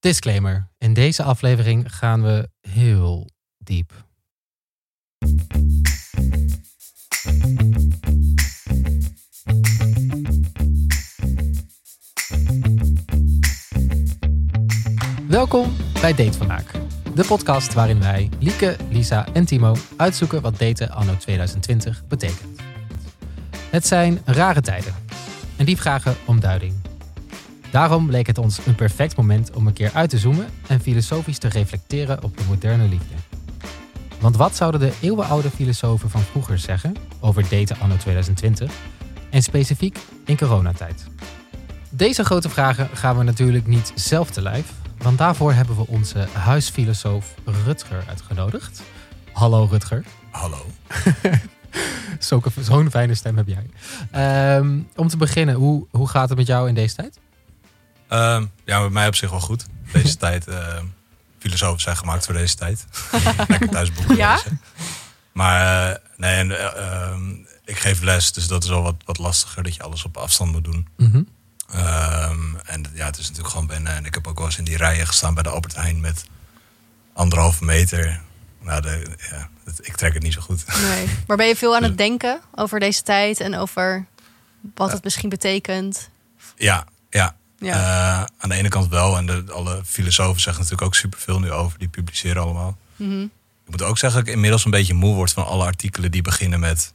Disclaimer. In deze aflevering gaan we heel diep. Welkom bij Datevermaak. De podcast waarin wij, Lieke, Lisa en Timo uitzoeken wat daten anno 2020 betekent. Het zijn rare tijden en die vragen om duiding. Daarom leek het ons een perfect moment om een keer uit te zoomen en filosofisch te reflecteren op de moderne liefde. Want wat zouden de eeuwenoude filosofen van vroeger zeggen over daten anno 2020 en specifiek in coronatijd? Deze grote vragen gaan we natuurlijk niet zelf te lijf, want daarvoor hebben we onze huisfilosoof Rutger uitgenodigd. Hallo Rutger. Hallo. Zo'n fijne stem heb jij. Ehm, om te beginnen, hoe, hoe gaat het met jou in deze tijd? Ehm, ja, met mij op zich wel goed. Deze tijd, uh, filosofen zijn gemaakt voor deze tijd. Lekker thuis boeken Ja? lezen. Maar eh, nee, en, eh, ehm, ik geef les, dus dat is al wat, wat lastiger dat je alles op afstand moet doen. Mhm. Ehm, en ja, het is natuurlijk gewoon wennen. En ik heb ook wel eens in die rijen gestaan bij de Albert Heijn met anderhalve meter. Nou, de, ja, het- ik trek het niet zo goed. Nee. Maar ben je veel aan het denken over deze tijd en over wat het misschien betekent? Ja, ja. Ja. Eh, aan de ene kant wel. En de, alle filosofen zeggen natuurlijk ook superveel nu over. Die publiceren allemaal. Mhm. Ik moet ook zeggen dat ik inmiddels een beetje moe word van alle artikelen die beginnen met.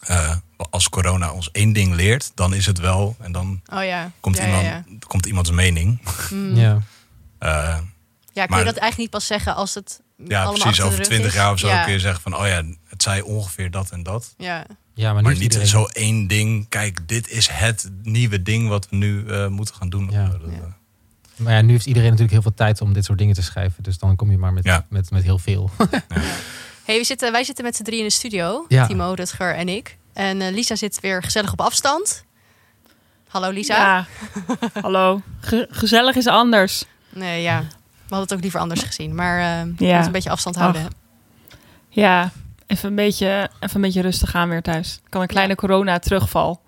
eh, als corona ons één ding leert, dan is het wel. En dan Oh ja. komt, ja, iemand, Ja, ja. komt iemands mening. Mm. Ja. Eh, Ja, kun Maar- je dat eigenlijk niet pas zeggen als het ja, allemaal precies. Over twintig jaar of zo Ja. kun je zeggen van, oh ja, het zei ongeveer dat en dat. Ja. Ja, maar niet iedereen- zo één ding. Kijk, dit is het nieuwe ding wat we nu eh, moeten gaan doen. Ja. Dat, Ja. eh, Maar ja, nu heeft iedereen natuurlijk heel veel tijd om dit soort dingen te schrijven. Dus dan kom je maar met, Ja. met, met heel veel. Hey, we zitten, wij zitten met z'n drie in de studio. Ja. Timo, Rutger en ik. En eh, Lisa zit weer gezellig op afstand. Hallo Lisa. Ja, hallo. Ge- gezellig is anders. Nee, ja. We hadden het ook liever anders gezien. Maar eh we Ja. moeten een beetje afstand houden. Ach. Ja, even een beetje, even een beetje rustig aan weer thuis. Ik kan een kleine Ja. corona terugval.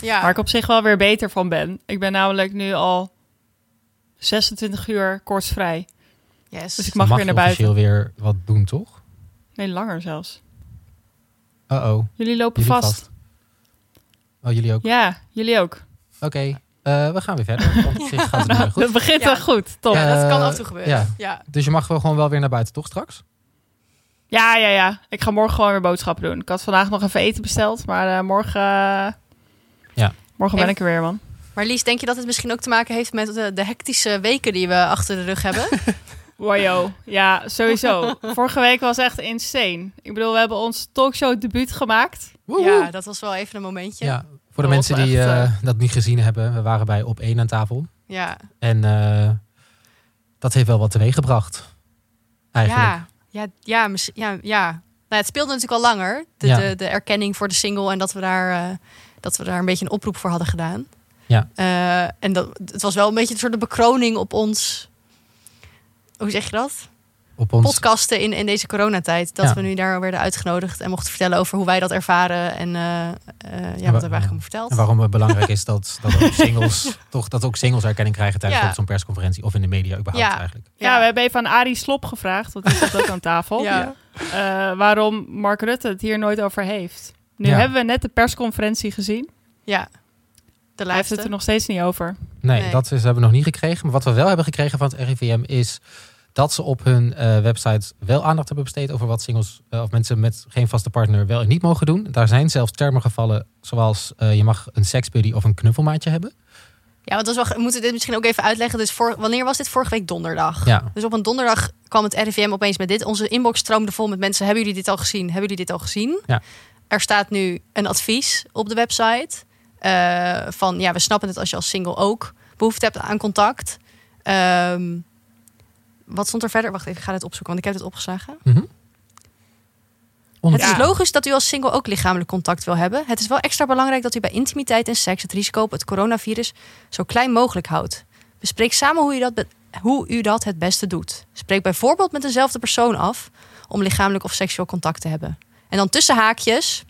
Ja. Waar ik op zich wel weer beter van ben. Ik ben namelijk nu al 26 uur koortsvrij. Yes. Dus ik mag, Mag weer naar buiten. officieel weer wat doen, toch? Nee, langer zelfs. Uh-oh. Jullie lopen Jullie vast. vast. Oh, jullie ook? Ja, jullie ook. Oké. Eh, we gaan weer verder. Want op zich gaat het weer goed. Dat begint Ja. wel goed. Top. ja, Ja, dat kan Eh, af en toe gebeuren. ja. ja. Dus je mag wel gewoon wel weer naar buiten, toch straks? Ja, ja, Ik ga morgen gewoon weer boodschappen doen. Ik had vandaag nog even eten besteld. Maar eh, morgen... eh, Ja. Morgen ben En- ik er weer, man. Maar Lies, denk je dat het misschien ook te maken heeft met de, de hectische weken die we achter de rug hebben? Wajo, ja, sowieso. Vorige week was echt insane. Ik bedoel, we hebben ons talkshow debuut gemaakt. Woehoe. ja, dat was wel even een momentje. Ja, voor de Dat mensen die echt, eh, dat niet gezien hebben. We waren bij Op 1 aan tafel. Ja, En eh, dat heeft wel wat teweeg gebracht. Eigenlijk. ja, ja, ja, ja, ja. Nou, het speelde natuurlijk al langer. De, Ja. de, de erkenning voor de single en dat we daar, eh, dat we daar een beetje een oproep voor hadden gedaan. Ja. Eh, en dat, het was wel een beetje een soort de bekroning op ons. Hoe zeg je dat? Op ons Podcasten in, in deze coronatijd. Dat Ja. we nu daar werden uitgenodigd en mochten vertellen over hoe wij dat ervaren. En eh, eh, ja, wat hebben we eigenlijk verteld. En waarom het belangrijk is dat, dat ook singles toch dat ook singles erkenning krijgen tijdens Ja. zo'n persconferentie of in de media überhaupt Ja. eigenlijk. Ja, we hebben even aan Arie Slop gevraagd, want die zat ook aan tafel. Ja. Eh, waarom Mark Rutte het hier nooit over heeft. Nu Ja. hebben we net de persconferentie gezien. Ja, de Hij heeft het er nog steeds niet over. Nee, Nee. dat is, hebben we nog niet gekregen. Maar wat we wel hebben gekregen van het RIVM is dat ze op hun eh, website wel aandacht hebben besteed over wat singles eh, of mensen met geen vaste partner wel en niet mogen doen. Daar zijn zelfs termen gevallen zoals eh, je mag een seksbuddy of een knuffelmaatje hebben. Ja, want dat is wel, we moeten dit misschien ook even uitleggen. Dus voor, wanneer was dit? Vorige week donderdag. Ja, Dus op een donderdag kwam het RIVM opeens met dit. Onze inbox stroomde vol met mensen. Hebben jullie dit al gezien? Hebben jullie dit al gezien? Ja. Er staat nu een advies op de website. van ja, we snappen het als je als single ook behoefte hebt aan contact. Ehm, wat stond er verder? Wacht even, ik ga het opzoeken, want ik heb het opgeslagen. Mhm. Het Ondertussen- is logisch dat u als single ook lichamelijk contact wil hebben. Het is wel extra belangrijk dat u bij intimiteit en seks het risico op het coronavirus zo klein mogelijk houdt. Bespreek samen hoe u dat, hoe u dat het beste doet. Spreek bijvoorbeeld met dezelfde persoon af om lichamelijk of seksueel contact te hebben. En dan tussen haakjes,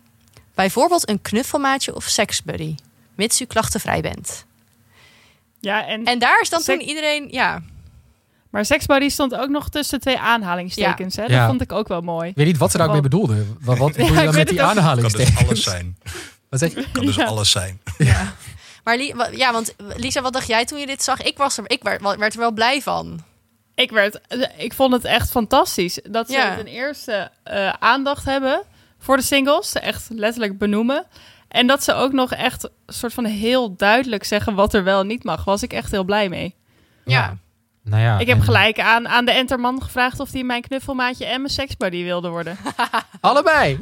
bijvoorbeeld een knuffelmaatje of seksbuddy, mits u klachtenvrij bent. Ja, en, En daar is dan toen iedereen, ja, Maar seksbody stond ook nog tussen twee aanhalingstekens. Hè? Dat Ja. vond ik ook wel mooi. Ik weet niet wat ze daar ook mee bedoelden. Wat, wat bedoel je ik dan met die het ook. Kan dus aanhalingstekens? alles zijn. Wat zeg je? Kan dus Ja. alles zijn. Ja. Maar ja, want Lisa, wat dacht jij toen je dit zag? Ik, was er, ik werd, werd er wel blij van. Ik, werd, ik vond het echt fantastisch. Dat ze Ja. ten eerste eh, aandacht hebben voor de singles. Ze echt letterlijk benoemen. En dat ze ook nog echt een soort van heel duidelijk zeggen wat er wel en niet mag. Was ik echt heel blij mee. Ja. Nou ja, ik heb en- gelijk aan, aan de enterman gevraagd of hij mijn knuffelmaatje en mijn seksbuddy wilde worden. Allebei.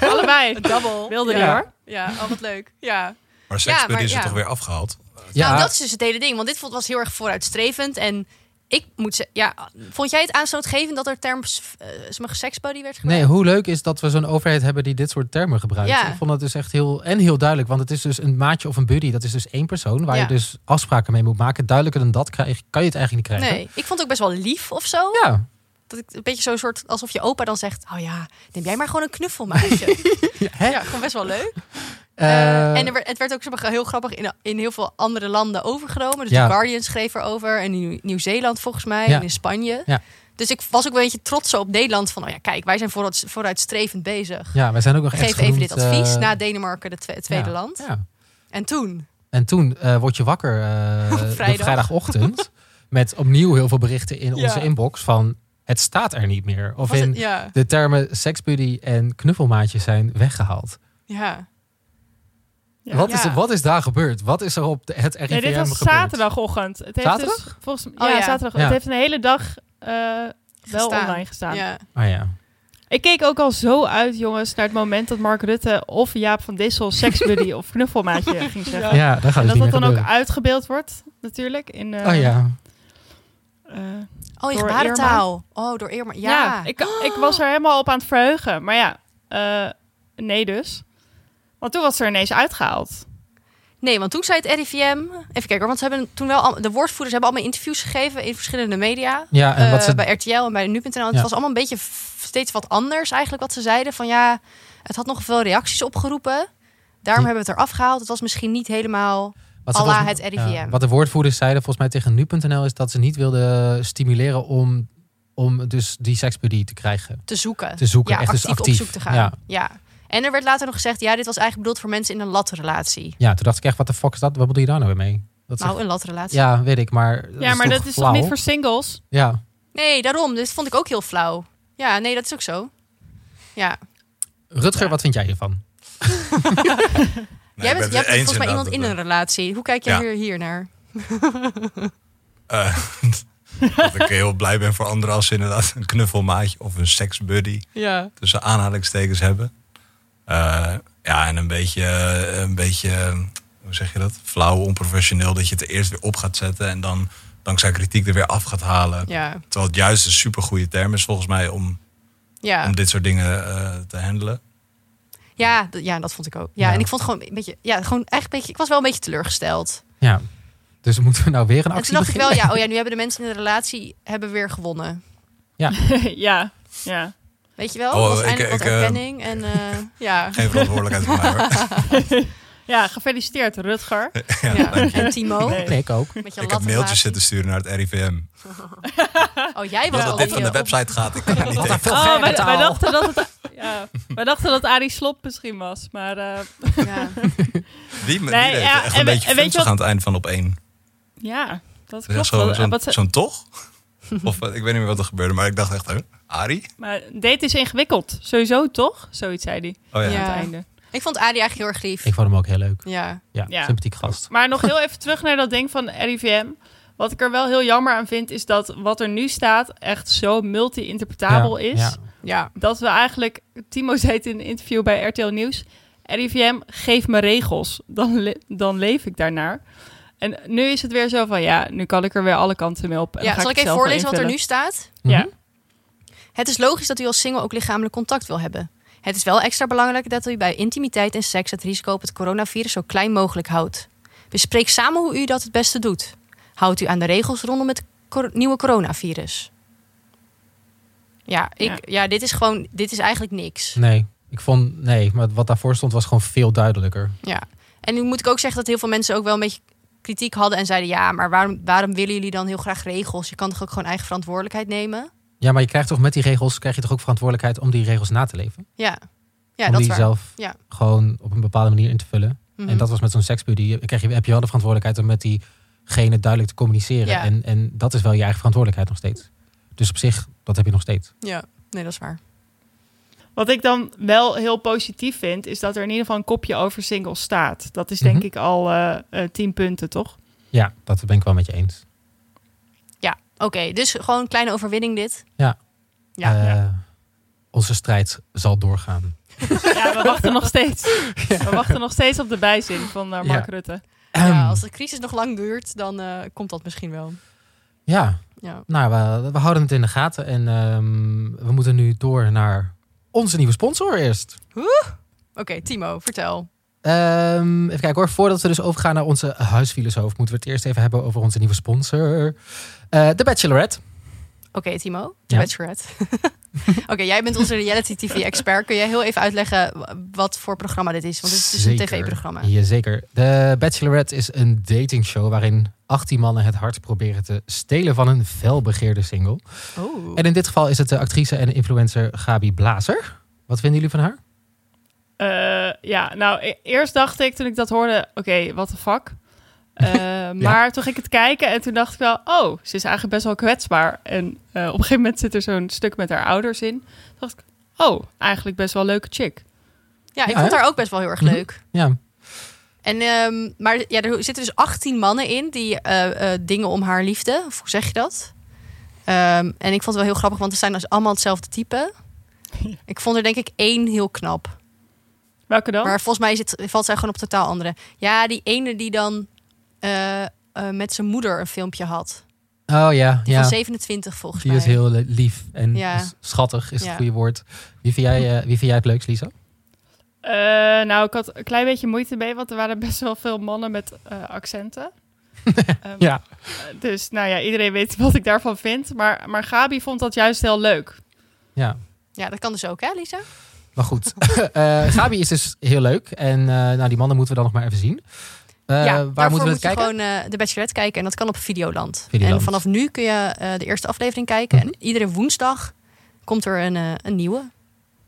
Allebei. Double. Wilde die Ja. hoor. Ja, oh, wat leuk. Ja. Maar seksbuddy maar is er ja. toch weer afgehaald? Ja, Nou, dat is dus het hele ding. Want dit vond- was heel erg vooruitstrevend. En ik moet zeggen, ja, vond jij het aanstootgevend dat er term uh, sommige seksbuddy werd gebruikt? Nee, hoe leuk is dat we zo'n overheid hebben die dit soort termen gebruikt. Ja. Ik vond dat dus echt heel, en heel duidelijk. Want het is dus een maatje of een buddy. Dat is dus één persoon waar Ja. je dus afspraken mee moet maken. Duidelijker dan dat krijg, kan je het eigenlijk niet krijgen. Nee, ik vond het ook best wel lief of zo. Ja. Dat ik een beetje zo'n soort, alsof je opa dan zegt... Oh ja, neem jij maar gewoon een knuffelmaatje. Ja, hè? ja, gewoon best wel leuk. Eh, Eh, en werd, het werd ook heel grappig in, in heel veel andere landen overgenomen. Dus Ja. The Guardian schreef erover. En in Nieuw-Zeeland volgens mij. Ja. En in Spanje. Ja. Dus ik was ook wel een beetje trots op Nederland. Van, oh ja, kijk, wij zijn vooruit, vooruitstrevend bezig. ja, wij zijn ook nog echt Geef even dit genoemd, advies eh, na Denemarken, de twe- tweede land. Ja. En toen? En toen word je wakker vrijdag. vrijdagochtend. met opnieuw heel veel berichten in onze inbox van... Het staat er niet meer. Of in het- de termen seksbuddy en knuffelmaatje zijn weggehaald. ja. Ja. Wat, is, Ja. wat is daar gebeurd? Wat is er op de- het RIVM Nee, dit was gebeurd? zaterdagochtend. Het heeft Zaterdag? Dus, volgens, Oh, ja, ja. zaterdag. Ja. Het heeft een hele dag eh, wel Gestaan. online gestaan. ja. Oh ja. Ik keek ook al zo uit, jongens, naar het moment dat Mark Rutte of Jaap van Dissel seksbuddy of knuffelmaatje ging zeggen. Ja, daar gaat En het dat niet dat meer dan ook uitgebeeld wordt, natuurlijk. In, eh, Oh ja. eh, Oh, je Door gebarentaal. Oh, door Irma. Ja. ja, ik, ik was er helemaal op aan het verheugen. Maar ja, eh, nee dus. Want toen was er ineens uitgehaald. Nee, want toen zei het RIVM... Even kijken hoor, want ze hebben toen wel... al- De woordvoerders hebben allemaal interviews gegeven in verschillende media. Ja, en wat Eh, ze... bij RTL en bij nu.nl. Het was allemaal een beetje steeds wat anders eigenlijk wat ze zeiden. Van ja, het had nog veel reacties opgeroepen. Daarom Ja. hebben we het eraf gehaald. Het was misschien niet helemaal... Wat volgens- het RIVM. ja, wat de woordvoerders zeiden volgens mij tegen nu.nl is dat ze niet wilden stimuleren om, om dus die seksbuddy te krijgen. te zoeken. Te zoeken, ja, echt dus actief, actief. op zoek te gaan. Ja. Ja. En er werd later nog gezegd, ja, dit was eigenlijk bedoeld voor mensen in een latrelatie. Ja, toen dacht ik echt, wat de fuck is dat? Wat bedoel je daar nou weer mee? Dat is Nou, echt- een latrelatie. ja, weet ik, maar... ja, maar dat is toch niet voor singles? Ja. Nee, daarom. Dit vond ik ook heel flauw. Ja, nee, dat is ook zo. Ja. Rutger, Ja. wat vind jij hiervan? Nee, jij bent, ben jij het bent volgens mij iemand in een relatie. Hoe kijk jij Ja. hier, hier naar? eh, dat ik heel blij ben voor anderen als ze inderdaad een knuffelmaatje of een seksbuddy Ja. tussen aanhalingstekens hebben. Eh, ja, en een beetje, een beetje, hoe zeg je dat? Flauw, onprofessioneel. Dat je het er eerst weer op gaat zetten en dan dankzij kritiek er weer af gaat halen. Ja. Terwijl het juist een supergoeie term is volgens mij om, Ja. om dit soort dingen eh, te handelen. Ja, ja, dat vond ik ook. Ja, Ja. en ik vond gewoon een beetje, ja, gewoon echt een beetje, ik was wel een beetje teleurgesteld. Ja. Dus moeten we nou weer een En toen actie dacht ik wel, ja, oh ja, nu hebben de mensen in de relatie hebben weer gewonnen. ja, ja. Weet je wel? Oh, was ik- ik, eh, erkenning en eh, ja. Geen verantwoordelijkheid voor mij hoor. Ja, gefeliciteerd Rutger. ja. En Timo Nee. Ik ook. met je Ik heb mailtjes zitten sturen naar het RIVM. Oh, jij was Dat dit van de website gaat, ik kan het niet Wat vulgaire Oh, wij, wij dachten dat het, ja, wij dachten dat Arie Slop misschien was. Maar eh, op- ja. Die, die Nee, ja, echt en een we- beetje en weet je wat- aan het eind van op één. ja, dat Ja, klopt. Zo'n ze- zo'n toch? Of eh, ik weet niet meer wat er gebeurde, maar ik dacht echt, hè? Arie? maar date is ingewikkeld. Sowieso toch? Zoiets zei hij Oh ja. Ja. aan het einde. Ik vond Adi eigenlijk heel erg lief. Ik vond hem ook heel leuk. Ja. Ja, Ja. sympathiek gast. Maar nog heel even terug naar dat ding van RIVM. Wat ik er wel heel jammer aan vind, is dat wat er nu staat echt zo multi-interpretabel Ja, is. ja. Ja. Dat we eigenlijk, Timo zei het in een interview bij RTL Nieuws. RIVM, geef me regels. Dan, le- dan leef ik daarnaar. En nu is het weer zo van, ja, nu kan ik er weer alle kanten mee op. En dan ja, ga zal ik even voorlezen wat er nu staat? Ja. Mhm. Het is logisch dat u als single ook lichamelijk contact wil hebben. Het is wel extra belangrijk dat u bij intimiteit en seks het risico op het coronavirus zo klein mogelijk houdt. Bespreek samen hoe u dat het beste doet. Houdt u aan de regels rondom het cor- nieuwe coronavirus. Ja, ik, Ja. ja. dit is gewoon, dit is eigenlijk niks. Nee, ik vond... Nee, maar wat daarvoor stond was gewoon veel duidelijker. Ja. En nu moet ik ook zeggen dat heel veel mensen ook wel een beetje kritiek hadden en zeiden... ja, maar waarom, waarom willen jullie dan heel graag regels? Je kan toch ook gewoon eigen verantwoordelijkheid nemen? Ja, maar je krijgt toch met die regels krijg je toch ook verantwoordelijkheid om die regels na te leven? Ja, ja om dat die waar. zelf Ja. gewoon op een bepaalde manier in te vullen. Mhm. En dat was met zo'n seksbuddy. Krijg je, heb je wel de verantwoordelijkheid om met diegene duidelijk te communiceren. Ja. En, en dat is wel je eigen verantwoordelijkheid nog steeds. Dus op zich, dat heb je nog steeds. Ja, nee, dat is waar. Wat ik dan wel heel positief vind, is dat er in ieder geval een kopje over singles staat. Dat is denk Mhm. ik al eh eh, tien punten, toch? Ja, dat ben ik wel met je eens. Ja, oké. dus gewoon een kleine overwinning dit. Ja. Ja. Eh, Ja. Onze strijd zal doorgaan. Ja, we wachten nog steeds. We wachten nog steeds op de bijzin van Mark Ja. Rutte. ja, Ehm, als de crisis nog lang duurt, dan eh, komt dat misschien wel. ja, Ja. nou, we, we houden het in de gaten. En ehm, we moeten nu door naar onze nieuwe sponsor eerst. Oké, Timo, vertel. Ehm, even kijken hoor. Voordat we dus overgaan naar onze huisfilosoof, moeten we het eerst even hebben over onze nieuwe sponsor. eh The Bachelorette. Oké, Timo, de Ja. Bachelorette. Oké, jij bent onze reality TV-expert. Kun jij heel even uitleggen wat voor programma dit is? Want het is dus een tv-programma. Jazeker. De Bachelorette is een datingshow waarin 18 mannen het hart proberen te stelen van een felbegeerde single. Oh. En in dit geval is het de actrice en influencer Gabi Blazer. Wat vinden jullie van haar? Eh, ja, nou, e- eerst dacht ik toen ik dat hoorde, oké, what the fuck. Eh, Maar toen ging ik het kijken en toen dacht ik wel, oh, ze is eigenlijk best wel kwetsbaar. En eh, op een gegeven moment zit er zo'n stuk met haar ouders in. Toen dacht ik, oh, eigenlijk best wel een leuke chick. Ja, ik Ja, vond haar ook best wel heel erg Mhm. leuk. Ja, En, ehm, maar ja, er zitten dus 18 mannen in die eh, eh, dingen om haar liefde. Of hoe zeg je dat? Ehm, en ik vond het wel heel grappig, want we zijn dus allemaal hetzelfde type. Ik vond er denk ik één heel knap. Welke dan? Maar volgens mij zit, valt zij gewoon op totaal andere. Ja, die ene die dan met zijn moeder een filmpje had. oh ja, Die ja. van 27 volgens Die mij. is heel eh, lief en Ja. schattig is het Ja. goede woord. Wie vind jij, eh, wie vind jij het leukst, Lisa? Eh, nou, ik had een klein beetje moeite mee, want er waren best wel veel mannen met eh, accenten. Ehm, Ja. eh, Dus nou ja, iedereen weet wat ik daarvan vind. Maar, maar Gabi vond dat juist heel leuk. Ja, Ja, dat kan dus ook, hè, Lisa? maar goed. Eh Gabi is dus heel leuk. En eh, nou, die mannen moeten we dan nog maar even zien. Eh, ja, waar moeten we moet het je kijken? gewoon eh, de Bachelorette kijken. En dat kan op Videoland. Videoland. En vanaf nu kun je eh, de eerste aflevering kijken. Mhm. En iedere woensdag komt er een, een nieuwe.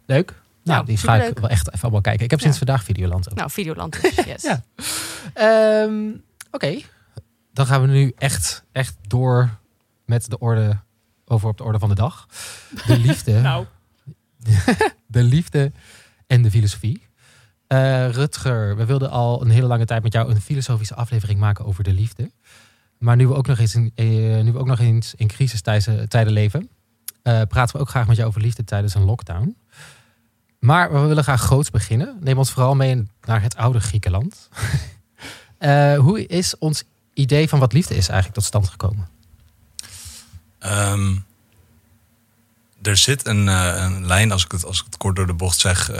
Leuk. Nou, die ga ik wel echt even allemaal kijken. Ik heb sinds Ja. vandaag Videoland ook. Nou, Videoland dus, yes. Ja. Ehm, Oké, dan gaan we nu echt, echt door met de orde over op de orde van de dag. De liefde, Nou, de liefde en de filosofie. Eh, Rutger, we wilden al een hele lange tijd met jou een filosofische aflevering maken over de liefde. Maar nu we ook nog eens in, eh, nu we ook nog eens in crisistijden tijden leven, eh, praten we ook graag met jou over liefde tijdens een lockdown. Maar we willen graag groots beginnen. Neem ons vooral mee naar het oude Griekenland. Hoe is ons idee van wat liefde is eigenlijk tot stand gekomen? Ehm, er zit een, een lijn, als ik, het, als ik het kort door de bocht zeg,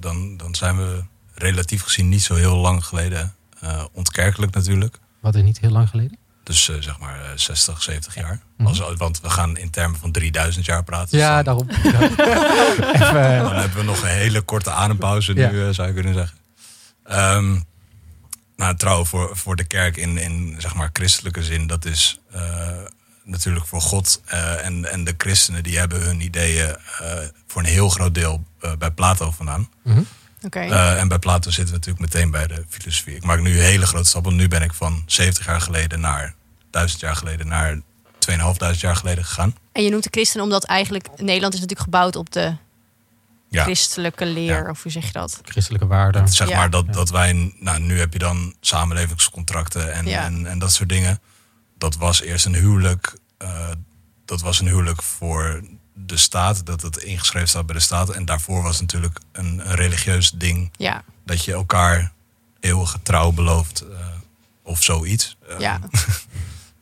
dan, dan zijn we relatief gezien niet zo heel lang geleden eh, ontkerkelijk natuurlijk. Wat is niet heel lang geleden? Dus eh, zeg maar eh, 60, 70 jaar. Mhm. Als, want we gaan in termen van 3000 jaar praten. Dus Ja, dan, daarom. Even, dan hebben we nog een hele korte adempauze nu, Ja. eh, zou je kunnen zeggen. Ehm nou, trouw voor, voor de kerk in, in zeg maar christelijke zin, dat is eh, natuurlijk voor God. eh, en, en de christenen die hebben hun ideeën eh, voor een heel groot deel eh, bij Plato vandaan. Mhm. Oké. Eh, en bij Plato zitten we natuurlijk meteen bij de filosofie. Ik maak nu een hele grote stap, want nu ben ik van 70 jaar geleden naar 1000 jaar geleden naar 2500 jaar geleden gegaan. En je noemt de christen omdat eigenlijk Nederland is natuurlijk gebouwd op de Ja. christelijke leer. Ja. Of hoe zeg je dat? Christelijke waarden. Zeg Ja. maar dat, dat wij, nou nu heb je dan samenlevingscontracten en, Ja. en, en dat soort dingen. Dat was eerst een huwelijk. eh, dat was een huwelijk voor de staat, dat het ingeschreven staat bij de staat. En daarvoor was natuurlijk een, een religieus ding Ja, dat je elkaar eeuwige trouw belooft eh, of zoiets. Ja.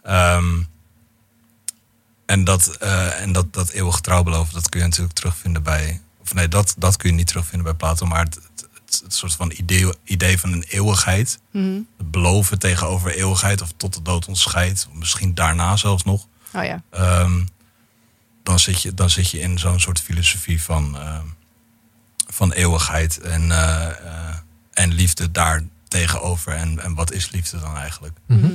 Ehm, en dat, eh, en dat, dat eeuwig trouw beloven, dat kun je natuurlijk terugvinden bij. Of nee, dat, dat kun je niet terugvinden bij Plato. Maar het, het, het, het soort van idee, idee van een eeuwigheid. Mhm. Het beloven tegenover eeuwigheid. Of tot de dood ons scheidt. Of misschien daarna zelfs nog. Oh ja. ehm, dan, zit je, dan zit je in zo'n soort filosofie van, ehm, van eeuwigheid en, eh, eh, en liefde daar tegenover en, en wat is liefde dan eigenlijk. Mhm. Mhm.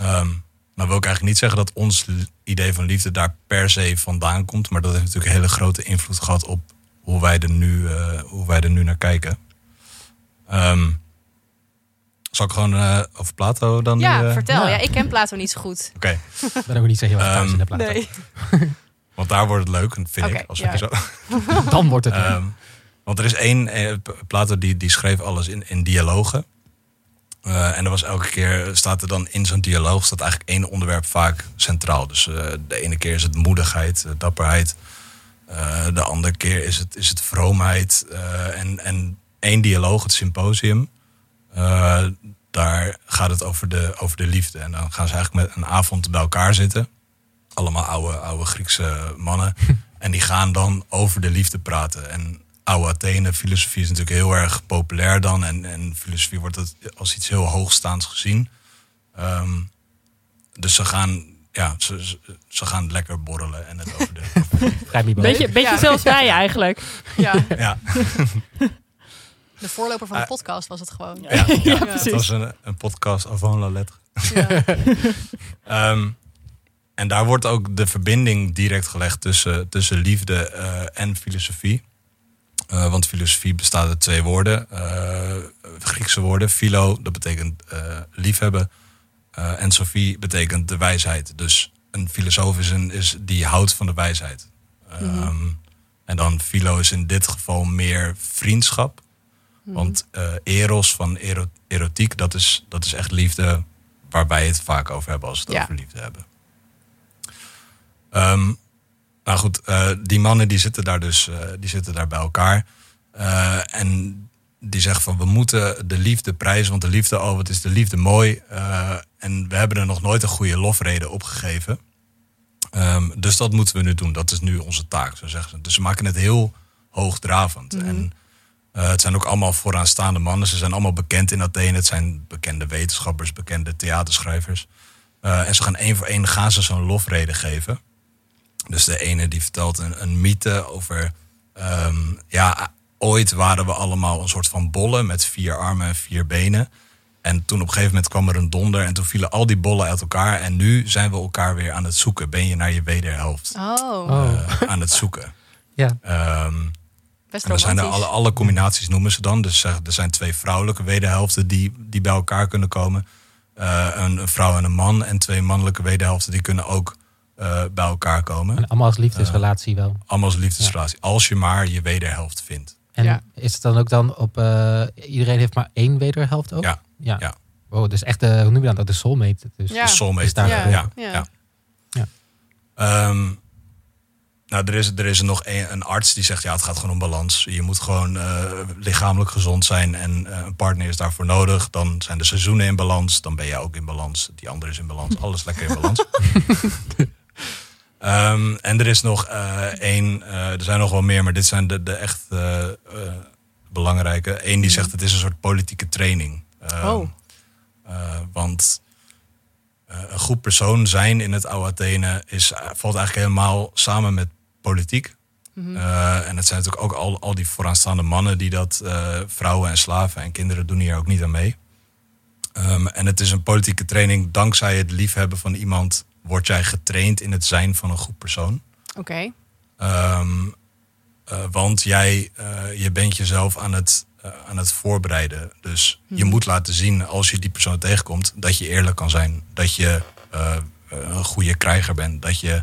Ehm nou wil ik eigenlijk niet zeggen dat ons idee van liefde daar per se vandaan komt. Maar dat heeft natuurlijk een hele grote invloed gehad op hoe wij er nu, eh, hoe wij er nu naar kijken. Ehm, zal ik gewoon over Plato dan? Ja, nu, vertel. ja. Ja. ik ken Plato niet zo goed. Oké, Ik ben ook niet zo heel erg thuis in de Plato. want daar wordt het leuk, vind ik. Als ja. ik zo. Dan wordt het leuk. Ehm, want er is één, eh, Plato die, die schreef alles in, in dialogen. Eh, en er was elke keer, staat er dan in zo'n dialoog, staat eigenlijk één onderwerp vaak centraal. Dus eh, de ene keer is het moedigheid, dapperheid. Eh, de andere keer is het, is het vroomheid. Eh, en, en één dialoog, het symposium, eh, daar gaat het over de, over de liefde. En dan gaan ze eigenlijk met een avond bij elkaar zitten. Allemaal oude, oude Griekse mannen. en die gaan dan over de liefde praten. En oude Athene, filosofie is natuurlijk heel erg populair dan. En, en filosofie wordt het als iets heel hoogstaands gezien. Ehm, dus ze gaan, ja, ze, ze, gaan lekker borrelen en het over de. over. Beetje, beetje Ja. zoals wij eigenlijk. Ja, ja, de voorloper van de Ah. podcast was het gewoon. ja, ja, Ja, het precies. was een, een podcast avant la lettre. Ja. En daar wordt ook de verbinding direct gelegd tussen, tussen liefde eh, en filosofie. Eh, want filosofie bestaat uit twee woorden, eh, Griekse woorden. Philo, dat betekent liefhebben. En Sophie betekent de wijsheid. Dus een filosoof is, een, is die houdt van de wijsheid. Ehm, En dan philo is in dit geval meer vriendschap. Want eh, eros van ero- erotiek, dat is, dat is echt liefde waar wij het vaak over hebben als we het Ja. over liefde hebben. Ehm, nou goed, eh, die mannen die zitten daar dus eh, die zitten daar bij elkaar. Eh, en die zeggen van we moeten de liefde prijzen, want de liefde, oh wat is de liefde mooi. En we hebben er nog nooit een goede lofrede op gegeven. Ehm, dus dat moeten we nu doen. Dat is nu onze taak, zo zeggen ze. Dus ze maken het heel hoogdravend. En eh, het zijn ook allemaal vooraanstaande mannen. Ze zijn allemaal bekend in Athene. Het zijn bekende wetenschappers, bekende theaterschrijvers. En ze gaan één voor één gaan ze zo'n lofrede geven. Dus de ene die vertelt een, een mythe over... ehm, ja, ooit waren we allemaal een soort van bollen met vier armen en vier benen. En toen op een gegeven moment kwam er een donder en toen vielen al die bollen uit elkaar. En nu zijn we elkaar weer aan het zoeken. Ben je naar je wederhelft Oh, Oh. eh, aan het zoeken. Ja. Ehm, best en dan zijn er alle, alle combinaties noemen ze dan. Dus zeg, er zijn twee vrouwelijke wederhelften die, die bij elkaar kunnen komen. Eh, een, een vrouw en een man. En twee mannelijke wederhelften die kunnen ook eh, bij elkaar komen. En allemaal als liefdesrelatie wel. Allemaal als liefdesrelatie. Als je maar je wederhelft vindt. En Ja. is het dan ook dan op... eh, iedereen heeft maar één wederhelft ook? Ja. Ja. Ja. Wow, dus echt, de, hoe noem je dat? De soulmate. Dus. Ja. De soulmate. Is daar ja, ja, Ja. ja. Ja. Ehm, nou, er is, er is nog een, een arts die zegt, ja, het gaat gewoon om balans. Je moet gewoon eh, lichamelijk gezond zijn en eh, een partner is daarvoor nodig. Dan zijn de seizoenen in balans, dan ben jij ook in balans. Die andere is in balans, alles lekker in balans. Ehm, en er is nog eh, één, eh, er zijn nog wel meer, maar dit zijn de, de echt eh, belangrijke. Eén die zegt, het is een soort politieke training. Ehm, Oh. want een goed persoon zijn in het oude Athene is, valt eigenlijk helemaal samen met politiek. Eh, en het zijn natuurlijk ook al, al die vooraanstaande mannen die dat, vrouwen en slaven en kinderen doen hier ook niet aan mee. Ehm, en het is een politieke training. Dankzij het liefhebben van iemand word jij getraind in het zijn van een goed persoon. Oké. Ehm, eh, want jij eh, je bent jezelf aan het, eh, aan het voorbereiden. Dus je moet laten zien als je die persoon tegenkomt dat je eerlijk kan zijn. Dat je een goede krijger bent. Dat je,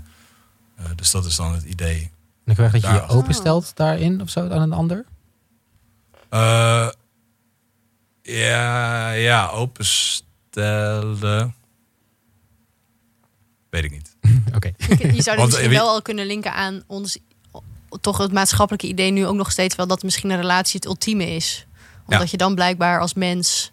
dus dat is dan het idee. En ik krijg dat je je openstelt daarin of zo aan een ander? Eh, ja, ja, openstellen. Weet ik niet. Oké. Je zou misschien eh, wel al kunnen linken aan ons, toch het maatschappelijke idee nu ook nog steeds wel dat misschien een relatie het ultieme is. Omdat Ja. je dan blijkbaar als mens,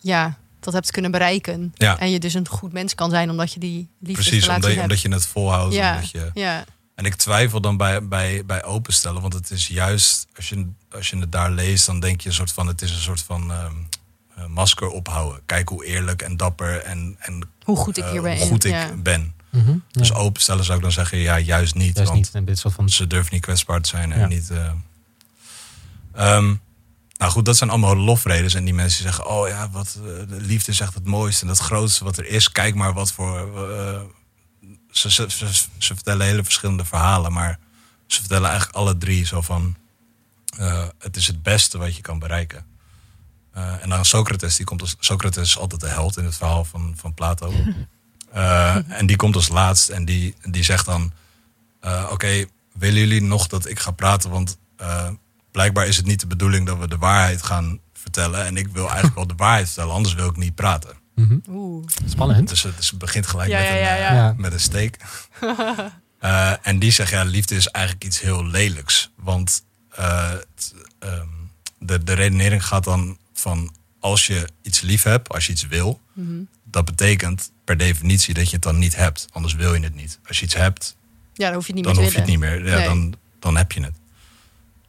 ja, dat hebt kunnen bereiken. Ja. En je dus een goed mens kan zijn omdat je die Precies, liefdesrelatie omdat je, hebt. omdat je het volhoudt. ja, Omdat je, ja, En ik twijfel dan bij, bij, bij openstellen, want het is juist, als je, als je het daar leest, dan denk je een soort van, het is een soort van ehm, eh, masker ophouden. Kijk hoe eerlijk en dapper en, en hoe goed ik eh, hier ben. hoe goed ik ja. ben. Dus Ja. openstellen zou ik dan zeggen, ja, juist niet. Want niet soort van... ze durven niet kwetsbaar te zijn en Ja. niet. eh. Ehm, Nou goed, dat zijn allemaal lofredens. En die mensen zeggen, oh ja, wat, eh, de liefde is echt het mooiste en het grootste wat er is. Kijk maar wat voor... eh, ze, ze, ze, ze vertellen hele verschillende verhalen, maar ze vertellen eigenlijk alle drie zo van... eh, het is het beste wat je kan bereiken. Eh, en dan Socrates, die komt als, Socrates is altijd de held in het verhaal van, van Plato. Eh, en die komt als laatst en die, die zegt dan... eh, Oké, willen jullie nog dat ik ga praten? Want eh, blijkbaar is het niet de bedoeling dat we de waarheid gaan vertellen. En ik wil eigenlijk wel de waarheid vertellen, anders wil ik niet praten. Oeh. Spannend. Dus het, dus het begint gelijk Ja, met, ja, een, ja, met een steek. Eh, en die zegt, ja, liefde is eigenlijk iets heel lelijks. Want eh, het, ehm, de, de redenering gaat dan van... als je iets lief hebt, als je iets wil... Mhm. dat betekent per definitie dat je het dan niet hebt. Anders wil je het niet. Als je iets hebt, Ja, dan hoef je het niet meer je het niet meer. Ja, Nee. dan, dan heb je het.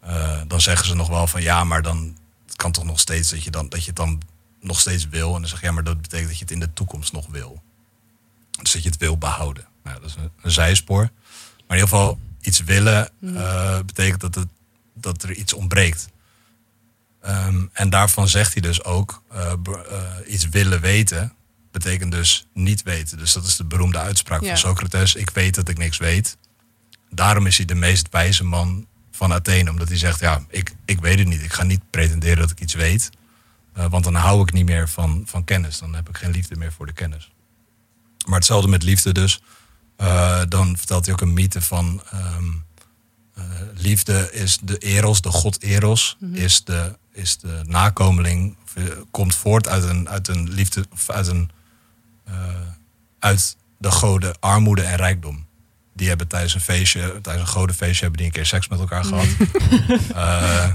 Eh, dan zeggen ze nog wel van ja, maar dan het kan toch nog steeds dat je, dan, dat je het dan nog steeds wil. En dan zeg je ja, maar dat betekent dat je het in de toekomst nog wil. Dus dat je het wil behouden. Nou, dat is een, een zijspoor. Maar in ieder geval, iets willen eh, betekent dat, het, dat er iets ontbreekt. Ehm, en daarvan zegt hij dus ook, eh, eh, iets willen weten betekent dus niet weten. Dus dat is de beroemde uitspraak Ja. van Socrates. Ik weet dat ik niks weet. Daarom is hij de meest wijze man van Athene. Omdat hij zegt, ja, ik, ik weet het niet. Ik ga niet pretenderen dat ik iets weet. Eh, want dan hou ik niet meer van, van kennis. Dan heb ik geen liefde meer voor de kennis. Maar hetzelfde met liefde dus. Dan vertelt hij ook een mythe van... ehm, eh, liefde is de Eros, de god Eros, is, de, is de nakomeling, eh, komt voort uit een, uit een liefde, uit een, eh, uit de goden armoede en rijkdom. Die hebben tijdens een feestje, tijdens een godenfeestje, hebben die een keer seks met elkaar gehad. Eh,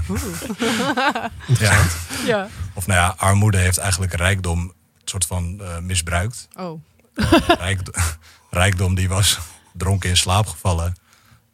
ja. Ja. Of nou ja, armoede heeft eigenlijk rijkdom een soort van misbruikt. Oh. Rijkdom die was dronken in slaap gevallen.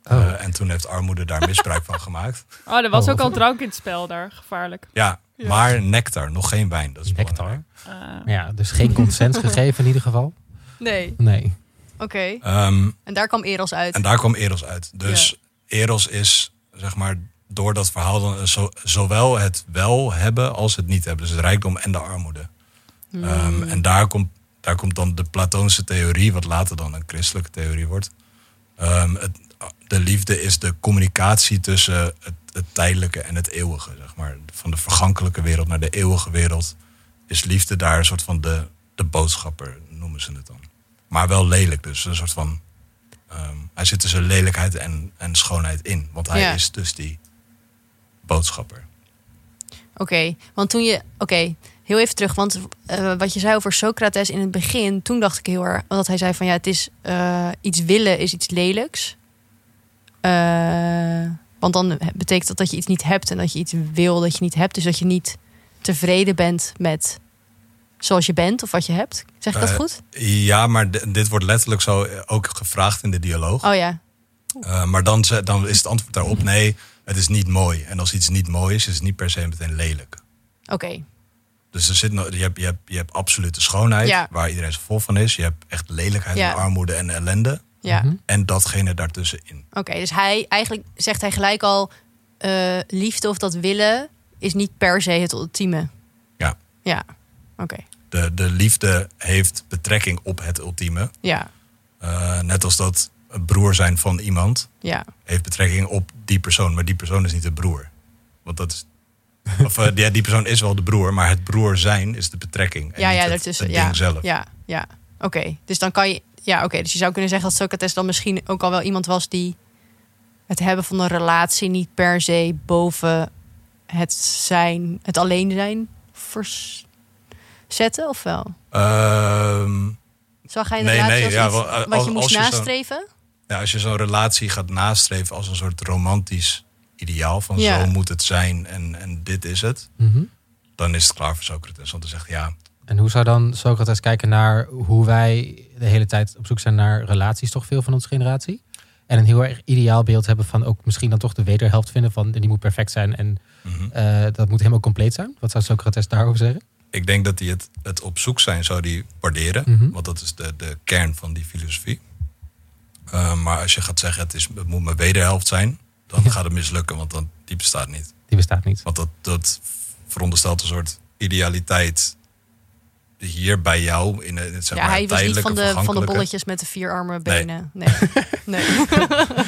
Oh. Eh, en toen heeft armoede daar misbruik van gemaakt. Oh, er was Oh, ook al drank in het spel daar. Gevaarlijk. Ja, maar nectar, nog geen wijn. Dat is Nectar. belangrijk. Eh, Ja, dus geen consent gegeven in ieder geval. Nee. Nee. Oké. Ehm, En daar kwam Eros uit. en daar kwam Eros uit. Dus Eros is, zeg maar, door dat verhaal dan zo, zowel het wel hebben als het niet hebben. Dus het rijkdom en de armoede. Hmm. Ehm, en daar komt, daar komt dan de Platoonse theorie, wat later dan een christelijke theorie wordt. Ehm, het, de liefde is de communicatie tussen het, het tijdelijke en het eeuwige. Zeg maar. Van de vergankelijke wereld naar de eeuwige wereld is liefde daar een soort van de, de boodschapper, noemen ze het dan. Maar wel lelijk, dus een soort van. ehm, hij zit tussen lelijkheid en, en schoonheid in, want hij Ja. is dus die boodschapper. Oké, want toen je... Oké, heel even terug. Want eh, wat je zei over Socrates in het begin... Toen dacht ik heel erg... Want hij zei van ja, het is... eh, iets willen is iets lelijks. Eh, want dan betekent dat dat je iets niet hebt... en dat je iets wil dat je niet hebt. Dus dat je niet tevreden bent met zoals je bent of wat je hebt. Zeg ik dat Eh, goed? Ja, maar dit wordt letterlijk zo eh, ook gevraagd in de dialoog. Oh ja. Uh, maar dan, dan is het antwoord daarop nee, het is niet mooi. En als iets niet mooi is, is het niet per se meteen lelijk. Oké. Dus er zit je, hebt, je, hebt, je hebt absolute schoonheid, Ja. waar iedereen zo vol van is. Je hebt echt lelijkheid Ja. en armoede en ellende. Ja. Mhm. En datgene daartussenin. Oké, dus hij eigenlijk zegt hij gelijk al: eh, liefde of dat willen is niet per se het ultieme. Ja. Ja. Oké. De, de liefde heeft betrekking op het ultieme. Ja. Uh, net als dat een broer zijn van iemand Ja. heeft betrekking op die persoon. Maar die persoon is niet de broer. Want dat is... Of uh, ja, die persoon is wel de broer, maar het broer zijn is de betrekking. En Ja, niet ja, het, daartussen. het ja. ding zelf. Ja. Ja. Oké. Dus dan kan je. Ja, oké. Dus je zou kunnen zeggen dat Socrates dan misschien ook al wel iemand was die het hebben van een relatie niet per se boven het zijn, het alleen zijn vers- zetten, of wel? Ehm, Zag hij een Nee, relatie nee, als ja, iets wel, eh, wat als- je moest als je zo'n- nastreven? ja, als je zo'n relatie gaat nastreven als een soort romantisch ideaal van Ja. zo moet het zijn en, en dit is het, Mhm. dan is het klaar voor Socrates. Want dan zegt ja, En hoe zou dan Socrates kijken naar hoe wij de hele tijd op zoek zijn naar relaties, toch veel van onze generatie? En een heel erg ideaal beeld hebben van ook misschien dan toch de wederhelft vinden van die moet perfect zijn en mhm. eh, dat moet helemaal compleet zijn. Wat zou Socrates daarover zeggen? ik denk dat hij het, het op zoek zijn zou die waarderen. Mhm. Want dat is de, de kern van die filosofie. Uh, maar als je gaat zeggen, het, is, het moet mijn wederhelft zijn, dan Ja. gaat het mislukken, want dan, die bestaat niet. Die bestaat niet. Want dat, dat veronderstelt een soort idealiteit hier bij jou in het zeg ja, maar, hij was niet van de, van de bolletjes met de vier armen benen. Nee. nee.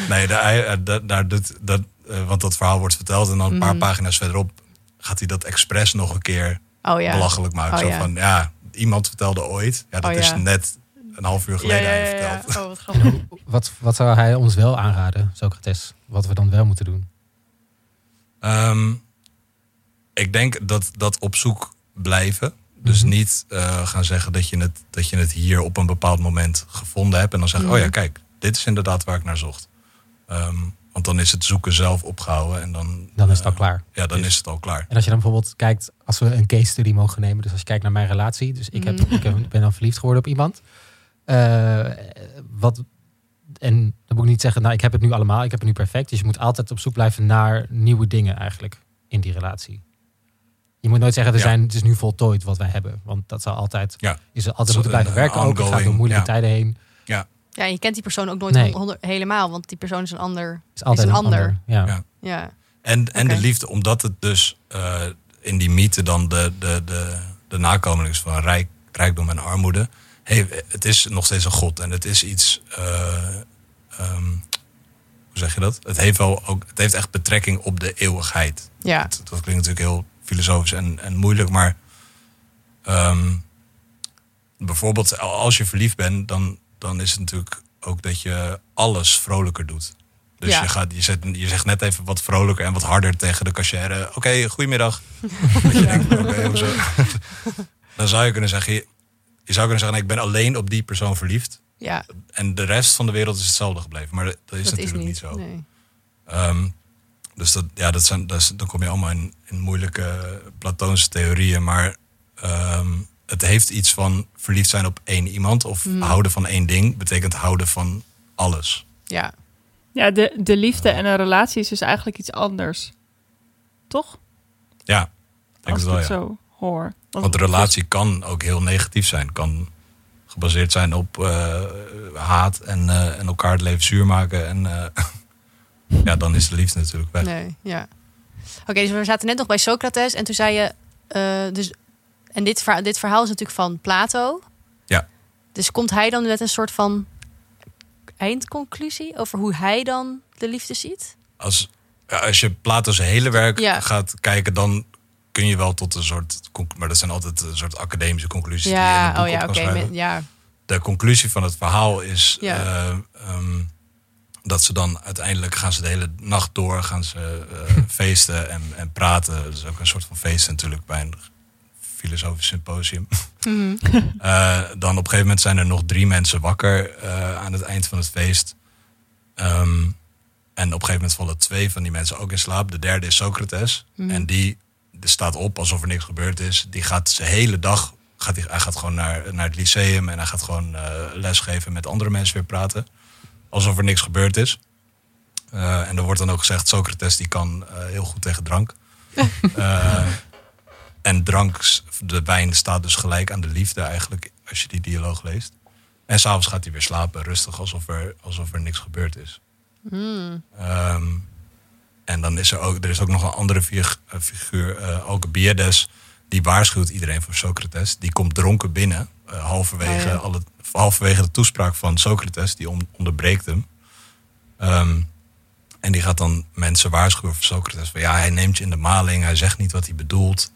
Nee, daar, eh, daar, daar doet, dat, eh, want dat verhaal wordt verteld en dan een paar Mhm. pagina's verderop gaat hij dat expres nog een keer Oh ja. belachelijk maken. Oh, Zo ja. van, ja, iemand vertelde ooit. Ja, dat Oh, is net een half uur geleden ja, aan je ja, ja. verteld. Oh, wat grappig. Wat, wat zou hij ons wel aanraden, Socrates? Wat we dan wel moeten doen? Ehm, ik denk dat dat op zoek blijven. Dus Mhm. niet eh, gaan zeggen dat je, het, dat je het hier op een bepaald moment gevonden hebt. En dan zeggen, Mhm. oh ja, kijk, dit is inderdaad waar ik naar zocht. Ehm, want dan is het zoeken zelf opgehouden. En dan, Dan is het eh, al klaar. Ja, dan Dus- is het al klaar. En als je dan bijvoorbeeld kijkt, als we een case study mogen nemen, dus als je kijkt naar mijn relatie, dus ik, heb, Mhm. ik heb- ben dan verliefd geworden op iemand. Eh, wat, en dan moet ik niet zeggen, nou ik heb het nu allemaal, ik heb het nu perfect. Dus je moet altijd op zoek blijven naar nieuwe dingen eigenlijk in die relatie. Je moet nooit zeggen, Ja. zijn, het is nu voltooid wat wij hebben. Want dat zal altijd, Ja. is er altijd moeten blijven een, werken. eh, Ook het gaat door moeilijke ja. tijden heen. Ja, je kent die persoon ook nooit Nee. hond- helemaal, want die persoon is een ander. Is altijd een een ander. ander. Ja. Ja. Ja. En, en de liefde, omdat het dus eh, in die mythe dan de, de, de, de nakomeling is van rijk, rijkdom en armoede. Hey, het is nog steeds een god en het is iets. eh, ehm, hoe zeg je dat? Het heeft, wel ook, het heeft echt betrekking op de eeuwigheid. Ja. Dat, dat klinkt natuurlijk heel filosofisch en, en moeilijk, maar ehm, bijvoorbeeld als je verliefd bent, dan, dan is het natuurlijk ook dat je alles vrolijker doet. Dus Ja. je, gaat, je, zet, je zegt net even wat vrolijker en wat harder tegen de cashier. Oké, goedemiddag. Dat je denkt, oké, hoezo? Dan zou je kunnen zeggen, je, je zou kunnen zeggen, nee, ik ben alleen op die persoon verliefd. Ja, En de rest van de wereld is hetzelfde gebleven. Maar dat, is dat is natuurlijk niet. niet, zo. Nee. Ehm, dus dat, ja, dat zijn, dat is, dan kom je allemaal in, in moeilijke platoonse theorieën. Maar ehm, het heeft iets van verliefd zijn op één iemand. Of Mhm. houden van één ding betekent houden van alles. Ja. Ja, de, de liefde en een relatie is dus eigenlijk iets anders. Toch? Ja, ik denk Als ik wel, het ja. zo hoor. Want de relatie kan ook heel negatief zijn. Kan gebaseerd zijn op eh, haat en, eh, en elkaar het leven zuur maken. En eh, ja, dan is de liefde natuurlijk weg. Nee, ja. Oké, dus we zaten net nog bij Socrates en toen zei je, eh, dus, en dit, verha- dit verhaal is natuurlijk van Plato. Ja. Dus komt hij dan met een soort van eindconclusie over hoe hij dan de liefde ziet? Als, ja, als je Plato's hele werk Ja. gaat kijken, dan kun je wel tot een soort. Maar dat zijn altijd een soort academische conclusies. die je in een Ja, boek oh ja, oké. ja, De conclusie van het verhaal is Ja. eh, ehm, dat ze dan uiteindelijk gaan ze de hele nacht door, gaan ze eh, feesten en, en praten. Dat is ook een soort van feest natuurlijk bij een filosofisch symposium. Mhm. Eh, dan op een gegeven moment zijn er nog drie mensen wakker eh, aan het eind van het feest. Ehm, en op een gegeven moment vallen twee van die mensen ook in slaap. De derde is Socrates. Mhm. En die, die staat op alsof er niks gebeurd is. Die gaat zijn hele dag. Gaat die, hij gaat gewoon naar, naar het lyceum en hij gaat gewoon eh lesgeven met andere mensen weer praten. Alsof er niks gebeurd is. Eh, en er wordt dan ook gezegd: Socrates die kan eh, heel goed tegen drank. Eh, en drank, de wijn staat dus gelijk aan de liefde eigenlijk, als je die dialoog leest. En s'avonds gaat hij weer slapen, rustig, alsof er, alsof er niks gebeurd is. Hmm. Ehm, en dan is er ook, er is ook nog een andere fig- figuur, eh Alcibiades, die waarschuwt iedereen voor Socrates. Die komt dronken binnen, halverwege, Oh ja. alle, halverwege de toespraak van Socrates, die on- onderbreekt hem. Ehm, en die gaat dan mensen waarschuwen voor Socrates. Van ja, hij neemt je in de maling, hij zegt niet wat hij bedoelt.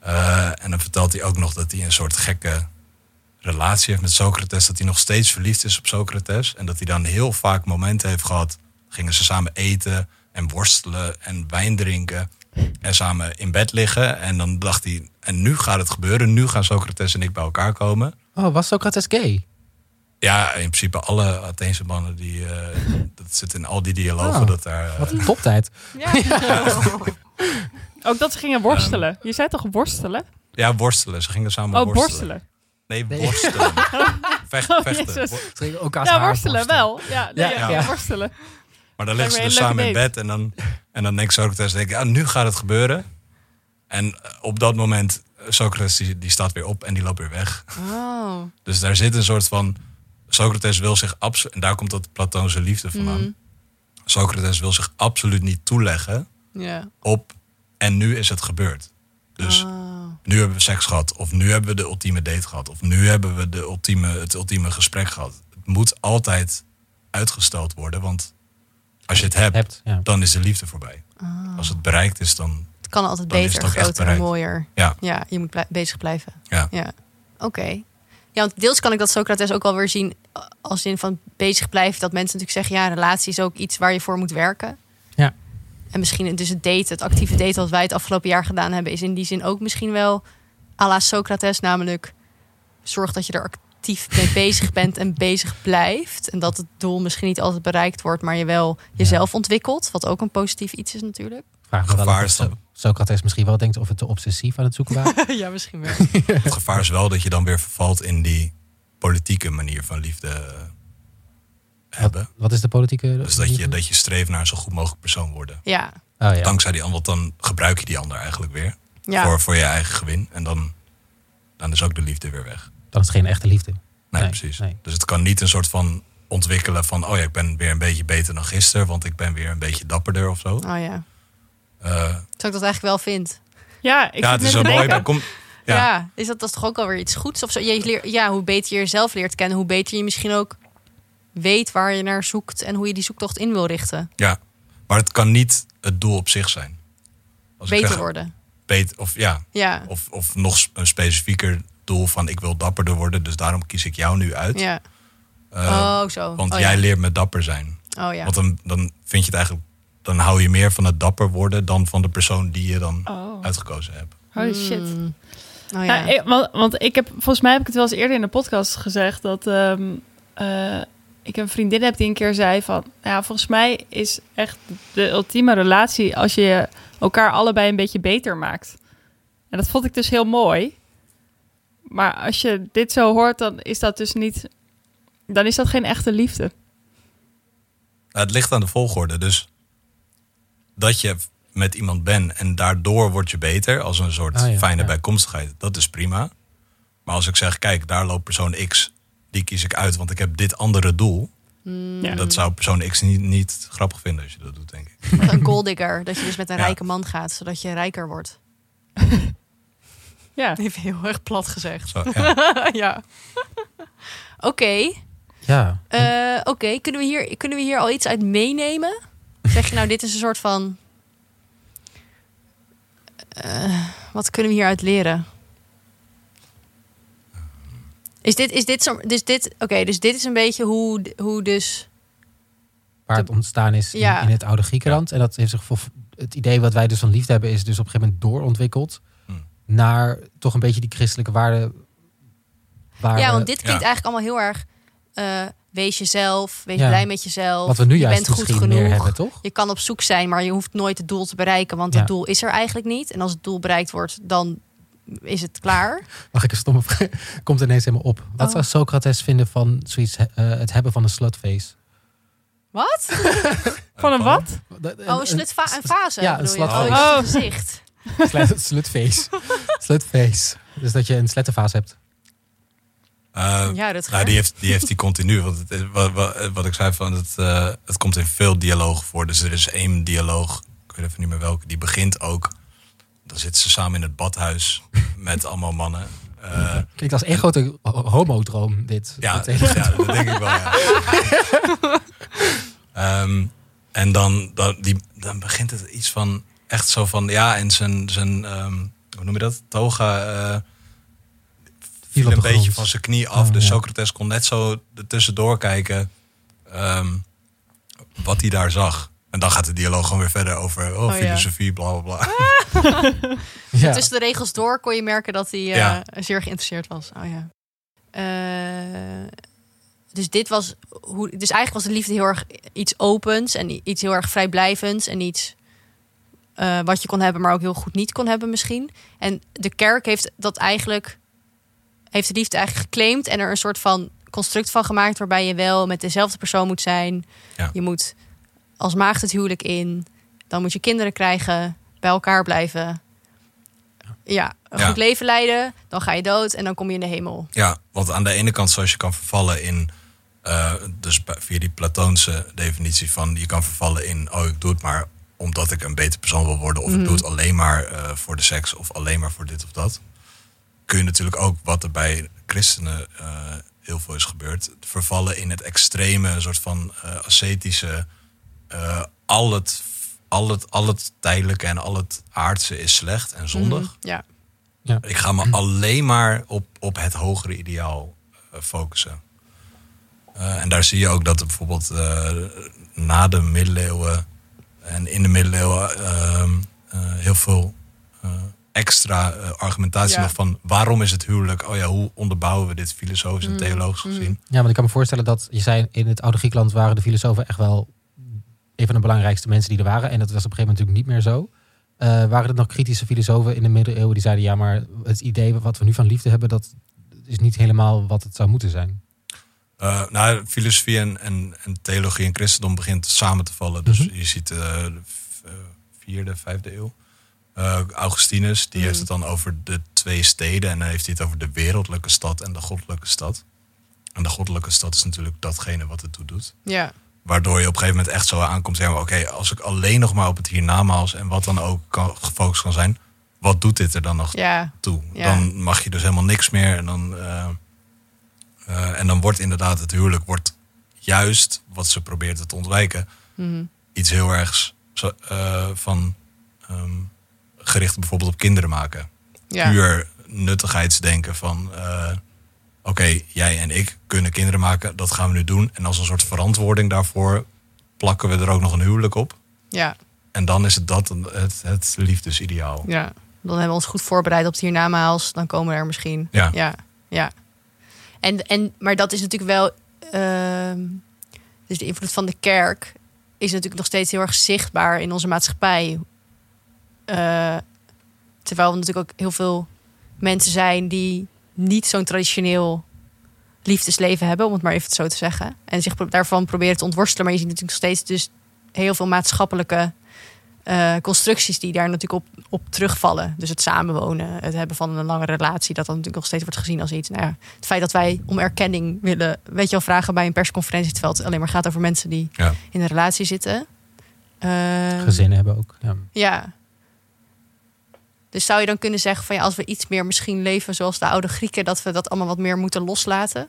Eh, en dan vertelt hij ook nog dat hij een soort gekke relatie heeft met Socrates. Dat hij nog steeds verliefd is op Socrates. En dat hij dan heel vaak momenten heeft gehad. Gingen ze samen eten en worstelen en wijn drinken. En samen in bed liggen. En dan dacht hij, en nu gaat het gebeuren. Nu gaan Socrates en ik bij elkaar komen. Oh, was Socrates gay? Ja, in principe alle Atheense mannen, die, eh, dat zit in al die dialogen. Oh, dat daar, eh, Wat een toptijd. Ja. Ook dat ze gingen worstelen. Je zei toch worstelen? ja, worstelen. Ze gingen samen Oh, worstelen. borstelen. Nee, worstelen. Vecht, Oh, vechten. Wo- gingen elkaars Ja, worstelen wel. Ja, nee, Ja, ja, ja. worstelen. Maar dan liggen ze dus samen in bed en dan, en dan denkt Socrates, denk ik, ja, nu gaat het gebeuren. En eh, op dat moment, eh, Socrates die, die staat weer op en die loopt weer weg. Oh. Dus daar zit een soort van, Socrates wil zich absoluut, en daar komt dat Platoonse liefde vandaan. Mhm. Socrates wil zich absoluut niet toeleggen Ja. op, en nu is het gebeurd. Dus Oh. nu hebben we seks gehad. Of nu hebben we de ultieme date gehad. Of nu hebben we de ultieme, het ultieme gesprek gehad. Het moet altijd uitgesteld worden. Want als je het hebt, Hebt, ja. dan is de liefde voorbij. Oh. Als het bereikt is, dan... Het kan altijd Dan beter, groter en mooier. Ja. Ja, je moet blij- bezig blijven. Ja. Ja. Oké. Ja, want deels kan ik dat Socrates ook wel weer zien als in van bezig blijven. Dat mensen natuurlijk zeggen, ja, een relatie is ook iets waar je voor moet werken. Ja. En misschien dus het daten, het actieve daten wat wij het afgelopen jaar gedaan hebben, is in die zin ook misschien wel à la Socrates, namelijk zorg dat je er actief mee bezig bent en bezig blijft. En dat het doel misschien niet altijd bereikt wordt, maar je wel jezelf ontwikkelt. Wat ook een positief iets is natuurlijk. Vraag me wel Gevaar is dan- Socrates misschien wel denkt of het te obsessief aan het zoeken waren. ja, misschien wel. Het gevaar is wel dat je dan weer vervalt in die politieke manier van liefde eh, hebben. Wat is de politieke... Dus dat je, dat je streeft naar een zo goed mogelijk persoon worden. Ja, Oh, ja. Dankzij die ander, dan gebruik je die ander eigenlijk weer. ja. Voor, voor je eigen gewin. En dan, dan is ook de liefde weer weg. Dan is het geen echte liefde. Nee, Nee, precies. nee. Dus het kan niet een soort van ontwikkelen van... oh ja, ik ben weer een beetje beter dan gisteren... want ik ben weer een beetje dapperder of zo. Oh ja. Eh, Zou ik dat eigenlijk wel vind. Ja, ik ja, het is wel mooi. Dan komt, Ja. ja, is dat, dat is toch ook alweer iets goeds? Of zo? Je leert, ja, hoe beter je jezelf leert kennen, hoe beter je misschien ook weet waar je naar zoekt en hoe je die zoektocht in wil richten. ja, maar het kan niet het doel op zich zijn. Als ik beter zeg, worden. beter- of, ja, Ja. of, of nog een specifieker doel van... ik wil dapperder worden, dus daarom kies ik jou nu uit. ja. Eh, oh, zo. want oh, jij ja. leert me dapper zijn. Oh ja. Want dan, dan vind je het eigenlijk... dan hou je meer van het dapper worden... dan van de persoon die je dan Oh, uitgekozen hebt. holy shit. Mm. Oh ja. Ik- want, want ik heb, volgens mij heb ik het wel eens eerder in de podcast gezegd dat ehm, eh, ik een vriendin heb die een keer zei van, ja, volgens mij is echt de ultieme relatie als je elkaar allebei een beetje beter maakt. En dat vond ik dus heel mooi. Maar als je dit zo hoort, dan is dat dus niet, dan is dat geen echte liefde. Nou, Het ligt aan de volgorde. Dus dat je met iemand bent en daardoor word je beter als een soort Ah, ja, fijne ja. bijkomstigheid. Dat is prima. Maar als ik zeg, kijk, daar loopt persoon X, die kies ik uit, want ik heb dit andere doel. Mm. Ja. Dat zou persoon X niet, niet grappig vinden als je dat doet, denk ik. Een golddigger. Dat je dus met een Ja. rijke man gaat, zodat je rijker wordt. Ja, Even heel erg plat gezegd. Zo, ja. ja. Oké. Ja. Eh, Oké, kunnen, we hier, kunnen we hier al iets uit meenemen? Zeg je nou, dit is een soort van. Eh, wat kunnen we hieruit leren? Is dit, is dit zo. Dus dit, Oké, dus dit is een beetje hoe, hoe dus. waar het ontstaan is in, Ja. in het oude Griekenland. En dat heeft zich voor het idee wat wij dus van liefde hebben, is dus op een gegeven moment doorontwikkeld Hmm. naar toch een beetje die christelijke waarden. Waar ja, we- want dit klinkt ja. eigenlijk allemaal heel erg. Eh, wees jezelf, wees Ja. blij met jezelf. wat we nu je juist bent goed genoeg. meer hebben, toch? Je kan op zoek zijn, maar je hoeft nooit het doel te bereiken, want Ja. het doel is er eigenlijk niet. En als het doel bereikt wordt, dan is het klaar. Mag ik een stomme vraag? Komt ineens helemaal op. Wat Oh. zou Socrates vinden van zoiets, eh, het hebben van een slutface? Wat? van een wat? Oh, een, slutfa een fase. Ja, een bedoel je? slutfase. Oh, Oh. gezicht. Slut- slutface. slutface. Dus dat je een slettenfase hebt. Eh, Ja, dat nou, die heeft, die heeft die continu. Want het, is- wat, wat, wat ik zei, van het, eh, het komt in veel dialogen voor. Dus er is één dialoog, ik weet even niet meer welke, die begint ook. Dan zitten ze samen in het badhuis met allemaal mannen. Eh, Klinkt als één grote ho- homodroom, dit. Ja, ja, dat denk ik wel. Ja. Ehm, en dan, dan, die, dan begint het iets van echt zo van ja, en zijn, zijn ehm, hoe noem je dat? Toga eh viel een beetje van zijn knie af. Oh, dus ja. Socrates kon net zo er tussendoor kijken ehm, wat hij daar zag. En dan gaat de dialoog gewoon weer verder over oh, Oh, ja. filosofie, bla bla bla. Ja. Tussen de regels door kon je merken dat hij eh, Ja. zeer geïnteresseerd was. Oh ja. Eh, dus dit was hoe. Dus eigenlijk was de liefde heel erg iets opens en iets heel erg vrijblijvends en iets eh, wat je kon hebben, maar ook heel goed niet kon hebben misschien. En de kerk heeft dat eigenlijk heeft de liefde eigenlijk geclaimd en er een soort van construct van gemaakt waarbij je wel met dezelfde persoon moet zijn. Ja. Je moet als maagd het huwelijk in, dan moet je kinderen krijgen, bij elkaar blijven. Ja, een Ja. goed leven leiden, dan ga je dood en dan kom je in de hemel. Ja, want aan de ene kant zoals je kan vervallen in, eh, dus via die Platoonse definitie van je kan vervallen in, oh ik doe het maar omdat ik een beter persoon wil worden, of Mhm. ik doe het alleen maar eh, voor de seks, of alleen maar voor dit of dat. Kun je natuurlijk ook, wat er bij christenen eh, heel veel is gebeurd, vervallen in het extreme, een soort van eh, ascetische. eh, al, het, al, het, al het tijdelijke en al het aardse is slecht en zondig. Mhm, Ja. Ik ga me alleen maar op, op het hogere ideaal focussen. Eh, en daar zie je ook dat er bijvoorbeeld eh, na de middeleeuwen en in de middeleeuwen ehm, eh, heel veel extra eh, argumentatie Ja. nog van waarom is het huwelijk? Oh ja, hoe onderbouwen we dit filosofisch en Mm, theologisch mm. gezien? Ja, want ik kan me voorstellen dat je zei in het oude Griekenland waren de filosofen echt wel een van de belangrijkste mensen die er waren. En dat was op een gegeven moment natuurlijk niet meer zo. Eh, waren er nog kritische filosofen in de middeleeuwen die zeiden ja, maar het idee wat we nu van liefde hebben, dat is niet helemaal wat het zou moeten zijn. Eh, nou, filosofie en, en, en theologie en christendom begint samen te vallen. Dus Mhm. je ziet eh, de vierde, vijfde eeuw. Eh, Augustinus, die heeft het dan over de twee steden. En dan heeft hij het over de wereldlijke stad en de goddelijke stad. En de goddelijke stad is natuurlijk datgene wat het toe doet. Ja. Waardoor je op een gegeven moment echt zo aankomt. Zeggen, oké, als ik alleen nog maar op het hiernamaals en wat dan ook kan, gefocust kan zijn. Wat doet dit er dan nog Ja. toe. Ja. Dan mag je dus helemaal niks meer. En dan, eh, eh, en dan wordt inderdaad het huwelijk wordt juist wat ze probeert te ontwijken. Mhm. Iets heel ergs zo, van ehm, gericht bijvoorbeeld op kinderen maken. Ja. Puur nuttigheidsdenken van eh, oké, jij en ik kunnen kinderen maken. Dat gaan we nu doen. En als een soort verantwoording daarvoor plakken we er ook nog een huwelijk op. Ja. En dan is het dat het, het liefdesideaal. Ja. Dan hebben we ons goed voorbereid op het hiernamaals. Dan komen er misschien. Ja. Ja. ja. En, en, maar dat is natuurlijk wel... ehm, dus de invloed van de kerk is natuurlijk nog steeds heel erg zichtbaar in onze maatschappij. Eh, terwijl we natuurlijk ook heel veel mensen zijn die niet zo'n traditioneel liefdesleven hebben, om het maar even zo te zeggen. En zich daarvan proberen te ontworstelen. Maar je ziet natuurlijk nog steeds dus heel veel maatschappelijke eh, constructies die daar natuurlijk op, op terugvallen. Dus het samenwonen, het hebben van een lange relatie, dat dan natuurlijk nog steeds wordt gezien als iets. Nou ja, het feit dat wij om erkenning willen, weet je wel, vragen bij een persconferentie, terwijl het alleen maar gaat over mensen die Ja. in een relatie zitten. Ehm, Gezinnen hebben ook. Ja. ja. Dus zou je dan kunnen zeggen van ja, als we iets meer misschien leven zoals de oude Grieken, dat we dat allemaal wat meer moeten loslaten?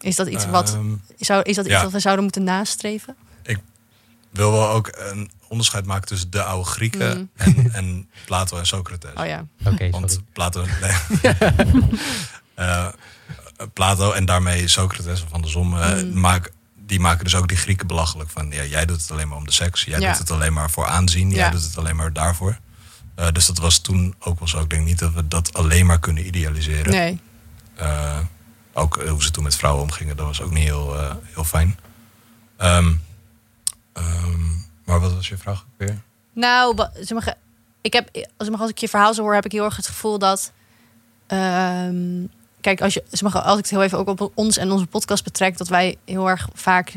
Is dat iets wat Ehm, zou, is dat iets ja. wat we zouden moeten nastreven? wil wel ook een onderscheid maken tussen de oude Grieken Mhm. en, en Plato en Socrates. Oh ja. Oké, sorry. Want Plato, nee. Eh, Plato en daarmee Socrates of andersom, eh, Mhm. maak, die maken dus ook die Grieken belachelijk. Van ja, jij doet het alleen maar om de seks, jij Ja. doet het alleen maar voor aanzien, jij Ja. doet het alleen maar daarvoor. Eh, dus dat was toen ook wel zo. Ik denk niet dat we dat alleen maar kunnen idealiseren. Nee. Eh, ook eh, hoe ze toen met vrouwen omgingen, dat was ook niet heel, heel fijn. Ehm, ehm, maar wat was je vraag ook weer? Nou, ik heb, als, ik- als ik je verhaal zo hoor, heb ik heel erg het gevoel dat. ehm, kijk, als, je, als ik het heel even ook op ons en onze podcast betrek, dat wij heel erg vaak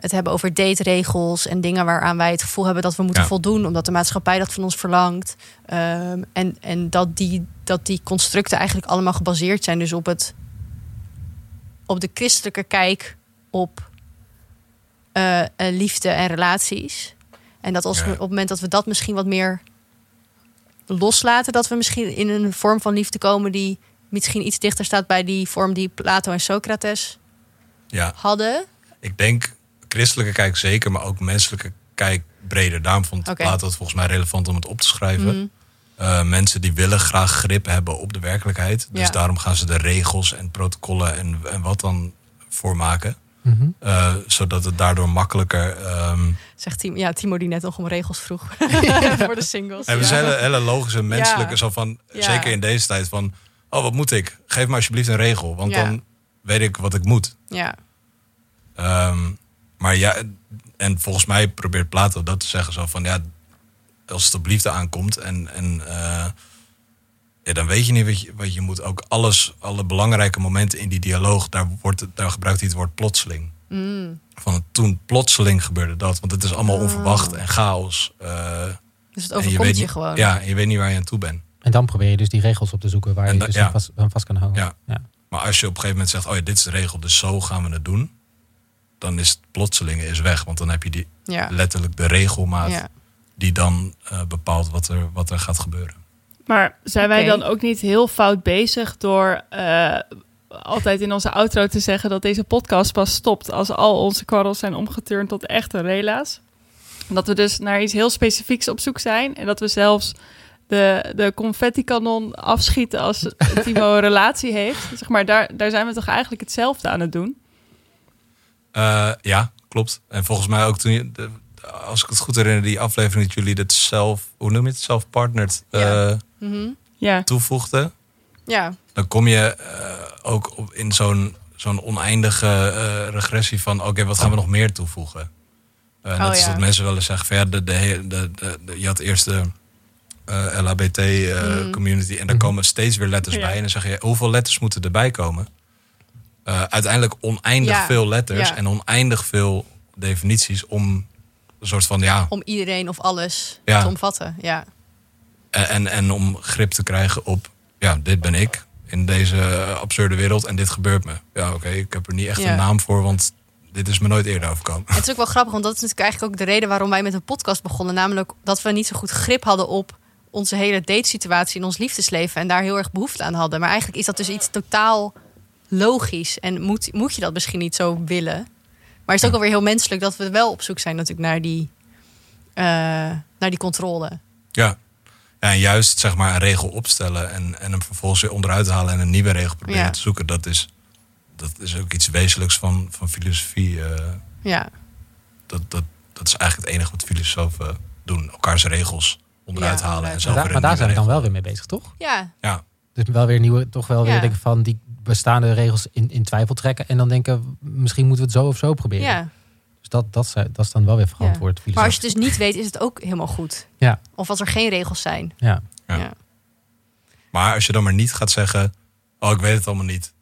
het hebben over dateregels en dingen waaraan wij het gevoel hebben dat we moeten Ja. voldoen, omdat de maatschappij dat van ons verlangt. Ehm, en en dat, die, dat die constructen eigenlijk allemaal gebaseerd zijn, dus op het op de christelijke kijk op eh, eh, liefde en relaties. En dat als we op het moment dat we dat misschien wat meer loslaten, dat we misschien in een vorm van liefde komen die misschien iets dichter staat bij die vorm die Plato en Socrates Ja, hadden. ik denk christelijke kijk zeker, maar ook menselijke kijk breder. Daarom vond Oké. Plato het volgens mij relevant om het op te schrijven. Mhm. Eh, mensen die willen graag grip hebben op de werkelijkheid. Dus Ja. daarom gaan ze de regels en protocollen en, en wat dan voor maken. Mhm. Eh, zodat het daardoor makkelijker... ehm Zegt Timo, ja, Timo die net nog om regels vroeg. Voor de singles. en we ja. zijn hele, hele logische, menselijke, Ja. zo van, Ja. zeker in deze tijd, van... Oh, wat moet ik? Geef me alsjeblieft een regel, want Ja. dan weet ik wat ik moet. Ja, Ehm, maar ja, en volgens mij probeert Plato dat te zeggen zo van ja, als het op liefde aankomt en, en eh, ja, dan weet je niet wat je, wat je moet. Ook alles, alle belangrijke momenten in die dialoog, daar, wordt, daar gebruikt hij het woord plotseling. Mm. Van toen plotseling gebeurde dat, want het is allemaal Oh. onverwacht en chaos. eh, dus het en overkomt weet je, niet, gewoon. Ja, je weet niet waar je aan toe bent. En dan probeer je dus die regels op te zoeken waar je dus ja. aan, vast, aan vast kan houden. Ja. Maar als je op een gegeven moment zegt, oh ja, dit is de regel, dus zo gaan we het doen. Dan is het plotseling is weg. Want dan heb je die Ja. letterlijk de regelmaat Ja. die dan eh, bepaalt wat er, wat er gaat gebeuren. Maar zijn wij dan ook niet heel fout bezig door eh, altijd in onze outro te zeggen dat deze podcast pas stopt als al onze kwarrels zijn omgeturnd tot echte rela's? En Dat we dus naar iets heel specifieks op zoek zijn en dat we zelfs de, de confetti-kanon afschieten als Timo een relatie heeft. Zeg maar, daar, daar zijn we toch eigenlijk hetzelfde aan het doen? Eh, ja, klopt. En volgens mij ook toen je, de- als ik het goed herinner, die aflevering dat jullie dat zelf, hoe noem je het, self-partnered Ja. eh, Mhm. Ja, toevoegden. ja. dan kom je eh, ook op, in zo'n zo'n oneindige eh, regressie van... oké, wat gaan we nog meer toevoegen? Eh net Oh, als ja. dat mensen wel eens zeggen... Van, ja, de, de, de, de, de- je had eerst de eh, LHBT-community... en daar Mhm. komen steeds weer letters Ja. bij. En dan zeg je, hoeveel letters moeten erbij komen? Eh, uiteindelijk oneindig Ja. veel letters... En oneindig veel definities om een soort van... ja, Om iedereen of alles te omvatten. Ja. En, en, en om grip te krijgen op, ja, dit ben ik in deze absurde wereld en dit gebeurt me. Ja, oké, ik heb er niet echt Ja. een naam voor, want dit is me nooit eerder overkomen. Het is ook wel grappig, want dat is natuurlijk eigenlijk ook de reden waarom wij met een podcast begonnen. Namelijk dat we niet zo goed grip hadden op onze hele datesituatie in ons liefdesleven. En daar heel erg behoefte aan hadden. Maar eigenlijk is dat dus iets totaal logisch. En moet, moet je dat misschien niet zo willen. Maar is het ook alweer heel menselijk dat we wel op zoek zijn natuurlijk naar die, eh, naar die controle. Ja. ja, en juist zeg maar een regel opstellen en, en hem vervolgens weer onderuit halen en een nieuwe regel proberen Ja. te zoeken. Dat is, dat is ook iets wezenlijks van, van filosofie. eh, Ja, dat, dat, dat is eigenlijk het enige wat filosofen doen. Elkaars regels onderuit Ja, halen en zelf Maar, weer daar- maar daar zijn we dan wel weer mee bezig, toch? ja, regel. Dus wel weer nieuwe, toch wel weer Ja. denken van die bestaande regels in, in twijfel trekken. En dan denken, misschien moeten we het zo of zo proberen. ja. Dus dat, dat, is, dat is dan wel weer verantwoord. Maar als je het dus niet weet, is het ook helemaal goed. Ja. Of als er geen regels zijn. Ja. Ja. Ja. Maar als je dan maar niet gaat zeggen, oh ik weet het allemaal niet.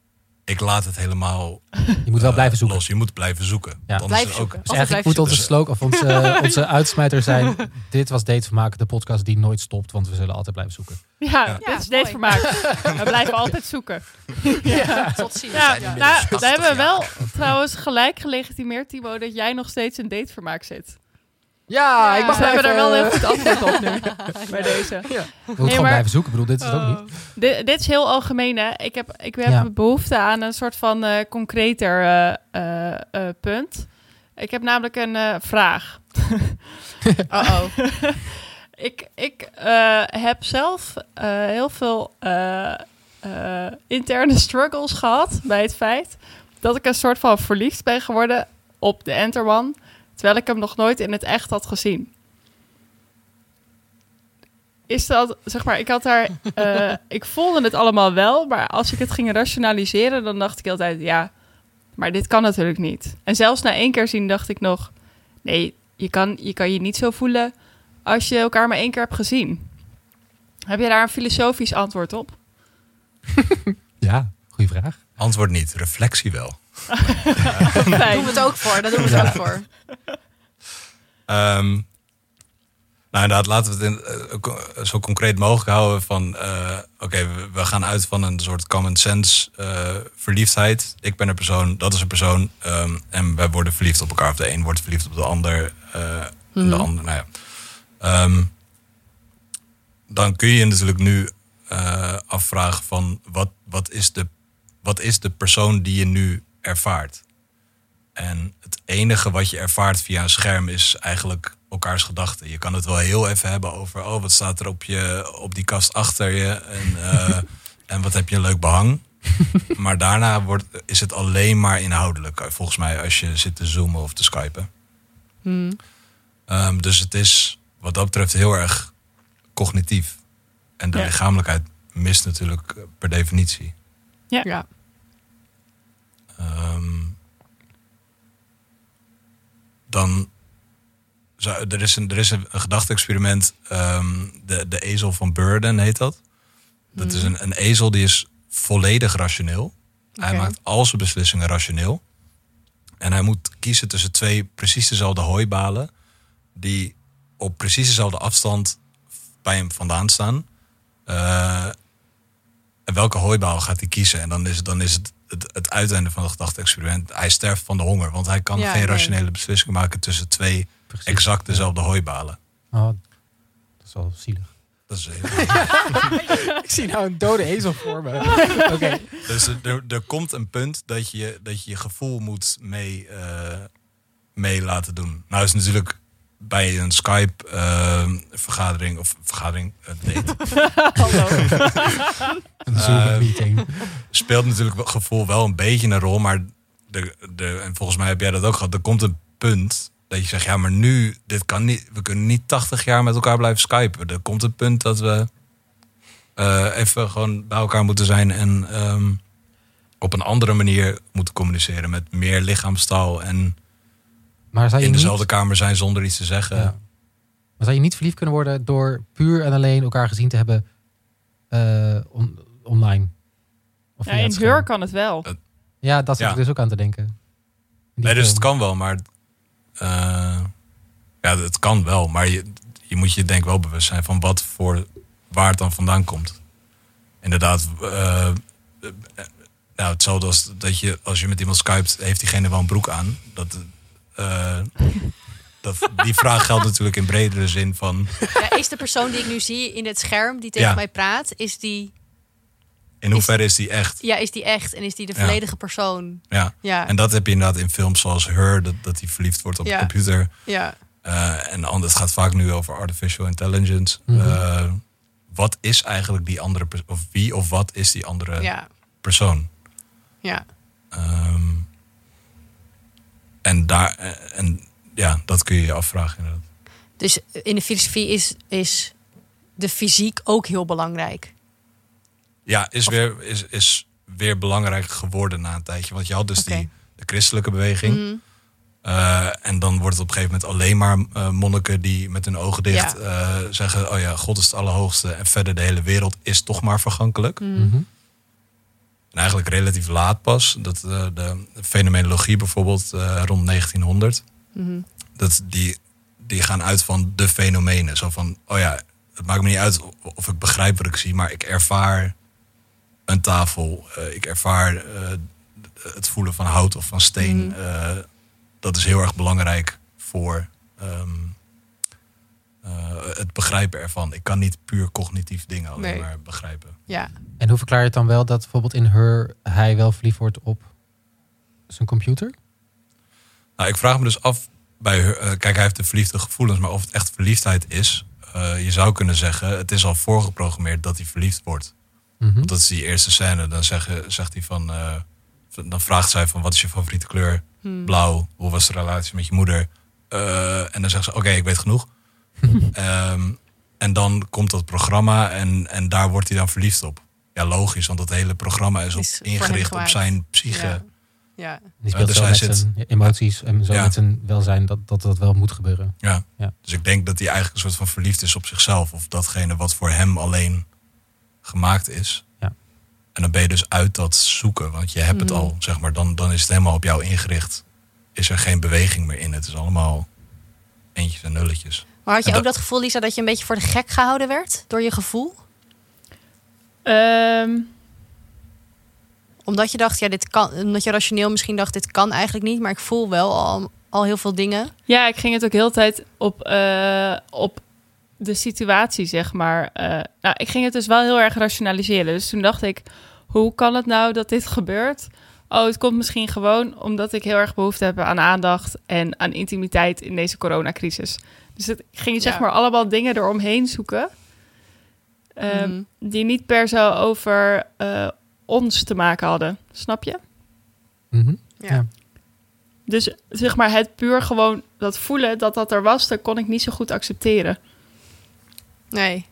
Ik laat het helemaal Je moet wel eh, blijven zoeken. los. Je moet blijven zoeken. Ja. Dan Blijven is ook. Dus eigenlijk moet onze slogan of onze, onze uitsmijter zijn: Dit was Datevermaak, de podcast die nooit stopt, want we zullen altijd blijven zoeken. ja, Ja. dit is mooi. deze vermaak. We blijven altijd zoeken. Ja, tot ziens. Ja, Ja. nou, 80 we hebben wel trouwens gelijk gelegitimeerd, Timo, dat jij nog steeds in datevermaak zit. Ja, ik mag we hebben daar wel een heel even- goed antwoord op nu, bij deze. We moeten Nee, gewoon maar- blijven zoeken. Ik bedoel, dit is het ook niet. Dit, dit is heel algemeen, hè. Ik heb, ik heb Ja. behoefte aan een soort van eh, concreter eh, eh, eh, punt. Ik heb namelijk een eh, vraag. Uh-oh. Ik, ik eh, heb zelf eh, heel veel eh, eh, interne struggles gehad bij het feit dat ik een soort van verliefd ben geworden op de Enterman, terwijl ik hem nog nooit in het echt had gezien. Is dat, zeg maar, ik had daar, eh, ik voelde het allemaal wel, maar als ik het ging rationaliseren, dan dacht ik altijd, ja, maar dit kan natuurlijk niet. En zelfs na één keer zien dacht ik nog, nee, je kan je, kan je niet zo voelen als je elkaar maar één keer hebt gezien. Heb je daar een filosofisch antwoord op? Ja, goede vraag. antwoord niet, reflectie wel. Daar doen we het ook voor. Daar doen we het Ja. ook voor. Ehm, nou inderdaad, laten we het in, eh, zo concreet mogelijk houden van... eh, oké, we, we gaan uit van een soort common sense eh, verliefdheid. Ik ben een persoon, dat is een persoon. ehm, en wij worden verliefd op elkaar. Of de een wordt verliefd op de ander. eh, de Mhm. ander, nou ja. Ehm, dan kun je je natuurlijk nu eh, afvragen van... Wat, wat, is de, wat is de persoon die je nu ervaart? En het enige wat je ervaart via een scherm is eigenlijk elkaars gedachten. Je kan het wel heel even hebben over, oh, wat staat er op, je, op die kast achter je en, eh, en wat heb je een leuk behang. maar daarna wordt, is het alleen maar inhoudelijk, eh, volgens mij, als je zit te zoomen of te skypen. Hmm. Ehm, dus het is wat dat betreft heel erg cognitief. En de Ja. lichamelijkheid mist natuurlijk per definitie. Ja. Ehm, dan zou, er is een, er is een, een gedachte-experiment, ehm, de, de ezel van Burden heet dat. Dat is een, een ezel die is volledig rationeel. Hij maakt al zijn beslissingen rationeel. En hij moet kiezen tussen twee precies dezelfde hooibalen, die op precies dezelfde afstand bij hem vandaan staan. Eh, en welke hooibaal gaat hij kiezen? En dan is, dan is het het, het uiteinde van het gedachte-experiment. Hij sterft van de honger, want hij kan Ja, geen nee. rationele beslissingen maken tussen twee Precies. exact dezelfde hooibalen. Oh, dat is wel zielig. Dat is heel... Ik zie nou een dode ezel voor me. Oké. Dus er- er, er komt een punt dat je dat je, je gevoel moet mee, eh, mee laten doen. Nou is natuurlijk bij een Skype-vergadering of vergadering, date, Hallo. Een Zoom-meeting. speelt natuurlijk het gevoel wel een beetje een rol. Maar de, de, en volgens mij heb jij dat ook gehad. Er komt een punt dat je zegt, ja, maar nu, dit kan niet. We kunnen niet 80 jaar met elkaar blijven skypen. Er komt een punt dat we eh, even gewoon bij elkaar moeten zijn en ehm, op een andere manier moeten communiceren met meer lichaamstaal en Maar zou je in niet, dezelfde kamer zijn zonder iets te zeggen. ja. maar zou je niet verliefd kunnen worden door puur en alleen elkaar gezien te hebben eh, on- online? Of Ja, in? Heur kan het wel. Ja, dat zit Ja. ik dus ook aan te denken. Nee, dus het kan wel, maar eh, ja, het kan wel, maar je, je moet je denk ik wel bewust zijn van wat voor waar het dan vandaan komt. Inderdaad, eh, eh, nou, hetzelfde als dat je als je met iemand skypt, heeft diegene wel een broek aan. Dat, eh, dat, die vraag geldt natuurlijk in bredere zin van Ja, is de persoon die ik nu zie in het scherm die tegen Ja. mij praat, is die, in hoeverre is die echt? ja, is die echt en is die de Ja. volledige persoon? Ja. Ja, En dat heb je inderdaad in films zoals Her, dat, dat die verliefd wordt op Ja. de computer. ja, Eh, en anders, het gaat vaak nu over artificial intelligence. Mhm. Eh, wat is eigenlijk die andere persoon? Of wie of wat is die andere ja, persoon? ja. Ehm, en, daar, eh, en ja, dat kun je je afvragen inderdaad. Dus in de filosofie is, is de fysiek ook heel belangrijk. Ja, is weer, is, is weer belangrijk geworden na een tijdje. Want je had dus die de christelijke beweging. Mhm. Eh, en dan wordt het op een gegeven moment alleen maar eh, monniken die met hun ogen dicht Ja. eh, zeggen: Oh ja, God is het Allerhoogste. En verder de hele wereld is toch maar vergankelijk. Mhm. En eigenlijk relatief laat pas. Dat, eh, de fenomenologie bijvoorbeeld eh, rond 1900. Mhm. Dat die, die gaan uit van de fenomenen. Zo van, oh ja, het maakt me niet uit of ik begrijp wat ik zie. Maar ik ervaar een tafel. eh, ik ervaar het voelen van hout of van steen. Mhm. dat is heel erg belangrijk voor ehm, eh, het begrijpen ervan. Ik kan niet puur cognitief dingen alleen Nee. maar begrijpen. Ja, En hoe verklaar je het dan wel dat bijvoorbeeld in Her hij wel verliefd wordt op zijn computer? Nou, ik vraag me dus af bij haar- eh, kijk, hij heeft de verliefde gevoelens, maar of het echt verliefdheid is, eh, je zou kunnen zeggen, het is al voorgeprogrammeerd dat hij verliefd wordt. Want dat is die eerste scène. Dan zeggen, zegt hij van, eh, dan vraagt zij van, wat is je favoriete kleur? Hmm. Blauw. Hoe was de relatie met je moeder? Eh, en dan zegt ze, oké, ik weet genoeg. Ehm, en dan komt dat programma en, en daar wordt hij dan verliefd op. Ja, logisch, want dat hele programma is, op, Is ingericht op zijn psyche. ja, ja. Die speelt dus zo hij met zit- zijn emoties en zo Ja. met zijn welzijn dat, dat dat wel moet gebeuren. Ja. Ja. Dus ik denk dat hij eigenlijk een soort van verliefd is op zichzelf. Of datgene wat voor hem alleen gemaakt is. Ja. En dan ben je dus uit dat zoeken. Want je hebt het Mhm. al, zeg maar. Dan, dan is het helemaal op jou ingericht. Is er geen beweging meer in. Het is allemaal eentjes en nulletjes. Maar had je En ook dat- dat gevoel, Lisa, dat je een beetje voor de gek gehouden werd door je gevoel? Ehm, Omdat je dacht, ja, dit kan, omdat je rationeel misschien dacht, dit kan eigenlijk niet, maar ik voel wel al, al heel veel dingen. ja, ik ging het ook heel de tijd op, eh, op de situatie, zeg maar. Eh, nou, ik ging het dus wel heel erg rationaliseren. Dus toen dacht ik, hoe kan het nou dat dit gebeurt? Oh, het komt misschien gewoon omdat ik heel erg behoefte heb aan aandacht en aan intimiteit in deze coronacrisis. Dus het, ging zeg Ja. maar allemaal dingen eromheen zoeken. Ehm, Mhm. Die niet per se over eh, ons te maken hadden. Snap je? Mhm. Ja. Ja. Dus zeg maar het puur gewoon dat voelen dat dat er was, dat kon ik niet zo goed accepteren. Nee.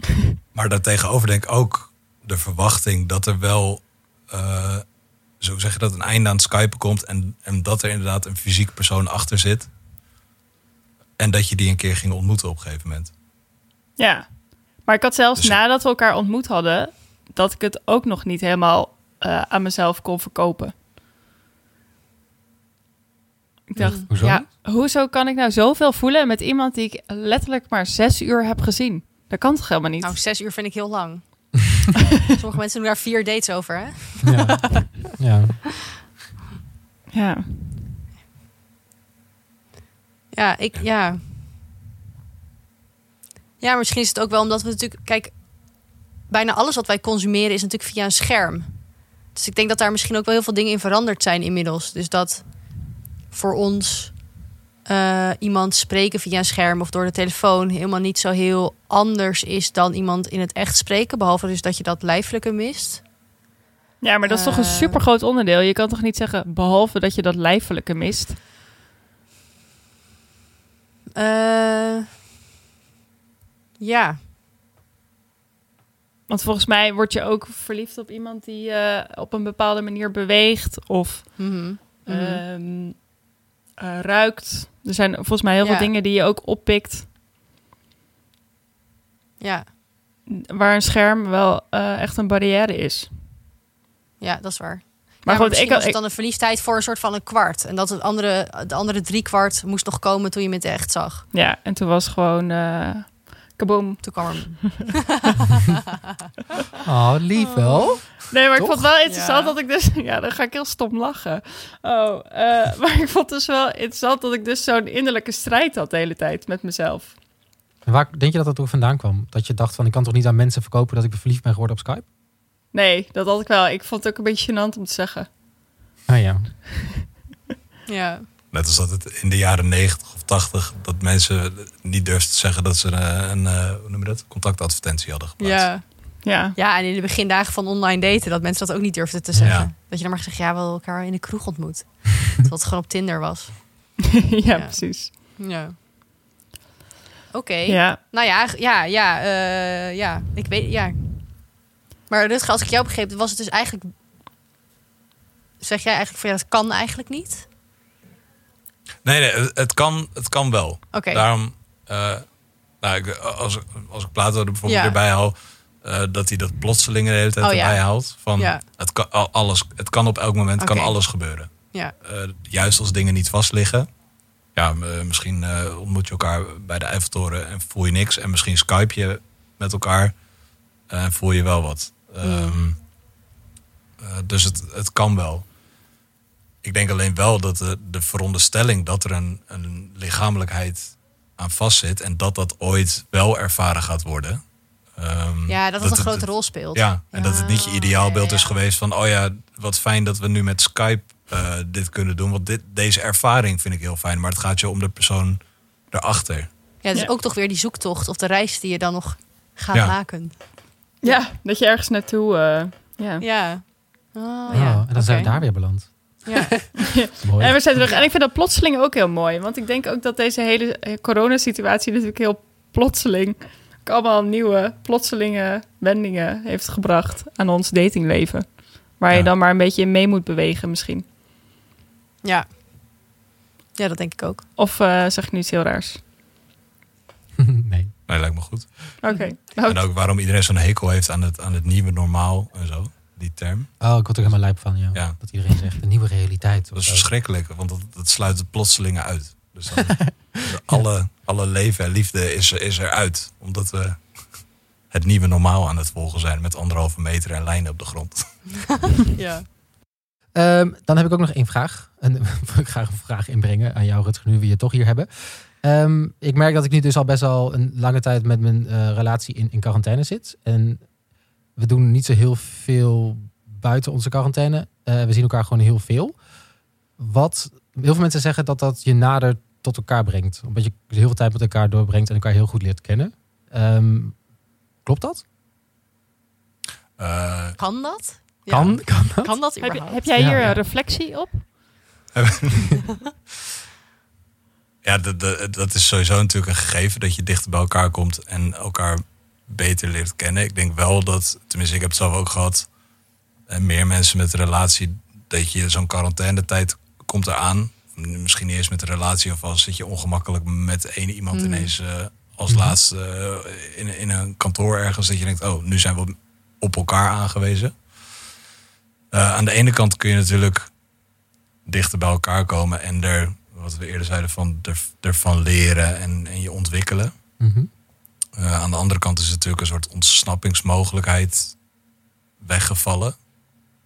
Maar daartegenover denk ik ook de verwachting dat er wel... eh, zo zeg je dat, een einde aan het skypen komt. En, en dat er inderdaad een fysiek persoon achter zit. En dat je die een keer ging ontmoeten op een gegeven moment. Ja. Maar ik had zelfs Dus- nadat we elkaar ontmoet hadden, dat ik het ook nog niet helemaal eh, aan mezelf kon verkopen. Ik dacht, Mm. Hoezo? ja, hoezo kan ik nou zoveel voelen met iemand die ik letterlijk maar zes uur heb gezien? Dat kan toch helemaal niet? Nou, zes uur vind ik heel lang. Sommige mensen doen daar vier dates over, hè? Ja. ja. Ja. Ja, ik, ja. Ja, misschien is het ook wel omdat we natuurlijk... Kijk, bijna alles wat wij consumeren is natuurlijk via een scherm. Dus ik denk dat daar misschien ook wel heel veel dingen in veranderd zijn inmiddels. Dus dat voor ons eh, iemand spreken via een scherm of door de telefoon helemaal niet zo heel anders is dan iemand in het echt spreken. Behalve dus dat je dat lijfelijke mist. ja, maar dat is toch een Eh. super groot onderdeel. Je kan toch niet zeggen, behalve dat je dat lijfelijke mist. Eh, ja, Want volgens mij word je ook verliefd op iemand die eh, op een bepaalde manier beweegt of Mhm. Mhm. ehm, eh, ruikt. Er zijn volgens mij heel Ja. veel dingen die je ook oppikt. ja, Waar een scherm wel eh, echt een barrière is. ja, dat is waar. Maar Maar goed, ik, het dan een verliefdheid voor een soort van een kwart. En dat het andere, de andere drie kwart moest nog komen toen je het echt zag. ja, en toen was gewoon kaboom. Toen kwam er... Oh, lief wel. Nee, maar ik vond het wel interessant Ja. dat ik dus... Ja, dan ga ik heel stom lachen. Oh, eh, maar ik vond dus wel interessant dat ik dus zo'n innerlijke strijd had de hele tijd met mezelf. En waar denk je dat dat ook vandaan kwam? Dat je dacht van, ik kan toch niet aan mensen verkopen dat ik verliefd ben geworden op Skype? Nee, dat had ik wel. Ik vond het ook een beetje gênant om te zeggen. Ah ja. Ja, Net als dat het in de jaren 90 of 80 dat mensen niet durfden te zeggen dat ze een, een eh, hoe noem je dat? contactadvertentie hadden geplaatst. ja. Ja, ja, en in de begindagen van online daten... dat mensen dat ook niet durfden te zeggen. Ja. Dat je dan maar gezegd, ja, we hebben elkaar in de kroeg ontmoet. Terwijl het gewoon op Tinder was. ja, Ja. precies. Ja. Oké. Ja. Nou ja, ja, ja, eh, ja. Ik weet, ja. Maar Rutger, als ik jou begreep, was het dus eigenlijk... Zeg jij eigenlijk van, ja, dat kan eigenlijk niet? Nee, nee, het, kan, het kan wel. Oké. Daarom, eh, nou, ik, als, als ik Plato er bijvoorbeeld Ja. erbij haal, eh, dat hij dat plotseling de hele tijd Oh, ja. erbij haalt. Van, Ja. het, kan, al- alles, het kan op elk moment kan alles gebeuren. Ja. Eh, juist als dingen niet vast liggen. Ja, misschien ontmoet je elkaar bij de Eiffeltoren en voel je niks. En misschien Skype je met elkaar en voel je wel wat. Ehm, eh, dus het, het kan wel. Ik denk alleen wel dat de, de veronderstelling dat er een, een lichamelijkheid aan vastzit... en dat dat ooit wel ervaren gaat worden... ehm, Ja, dat het een het- grote rol speelt. ja, en dat het niet je ideaalbeeld ja, is geweest van... oh ja, wat fijn dat we nu met Skype eh, dit kunnen doen. Want dit, deze ervaring vind ik heel fijn. Maar het gaat je om de persoon erachter. Ja, het is Ja. ook toch weer die zoektocht of de reis die je dan nog gaat Ja. maken. ja, dat je ergens naartoe... eh, ja. Ja. Oh, Oh, ja. en dan zijn we daar weer beland. Ja. Mooi. En we zijn terug. En ik vind dat plotseling ook heel mooi. Want ik denk ook dat deze hele eh, coronasituatie natuurlijk heel plotseling... ook allemaal nieuwe plotselinge wendingen heeft gebracht aan ons datingleven. Waar je dan maar een beetje in mee moet bewegen misschien. ja. Ja, dat denk ik ook. Of eh, zeg ik nu iets heel raars? nee. Nee, lijkt me goed. Oké. En ook waarom iedereen zo'n hekel heeft aan het, aan het nieuwe normaal en zo. Die term. Oh, ik word er helemaal lijp van, ja. Ja. Dat iedereen zegt, de nieuwe realiteit. Dat is zo. verschrikkelijk. Want dat, dat sluit het plotselinge uit. Dus dan, alle, alle leven en liefde is, is eruit. Omdat we het nieuwe normaal aan het volgen zijn. Met anderhalve meter en lijnen op de grond. Ja. Ehm, dan heb ik ook nog één vraag. En wil ik graag een vraag inbrengen aan jou, Rutger, nu we je toch hier hebben. Ehm, ik merk dat ik nu dus al best wel een lange tijd met mijn eh, relatie in, in quarantaine zit. En we doen niet zo heel veel buiten onze quarantaine. Eh, we zien elkaar gewoon heel veel. Wat heel veel mensen zeggen dat dat je nader tot elkaar brengt. Omdat je heel veel tijd met elkaar doorbrengt en elkaar heel goed leert kennen. Ehm, klopt dat? Eh, Kan dat? Ja. Kan, kan dat? Kan dat heb, heb jij hier ja. een reflectie op? Ja, dat, dat, dat is sowieso natuurlijk een gegeven dat je dichter bij elkaar komt en elkaar beter leert kennen. Ik denk wel dat, tenminste, ik heb het zelf ook gehad, en meer mensen met een relatie, dat je zo'n quarantainetijd komt eraan. Misschien niet eens met een relatie of als zit je ongemakkelijk met één iemand Mhm. ineens eh, als Mhm. laatste eh, in, in een kantoor ergens. Dat je denkt, oh, nu zijn we op elkaar aangewezen. Eh, aan de ene kant kun je natuurlijk dichter bij elkaar komen en er, wat we eerder zeiden, van er, ervan leren en, en je ontwikkelen. Mhm. Eh, aan de andere kant is het natuurlijk een soort ontsnappingsmogelijkheid weggevallen.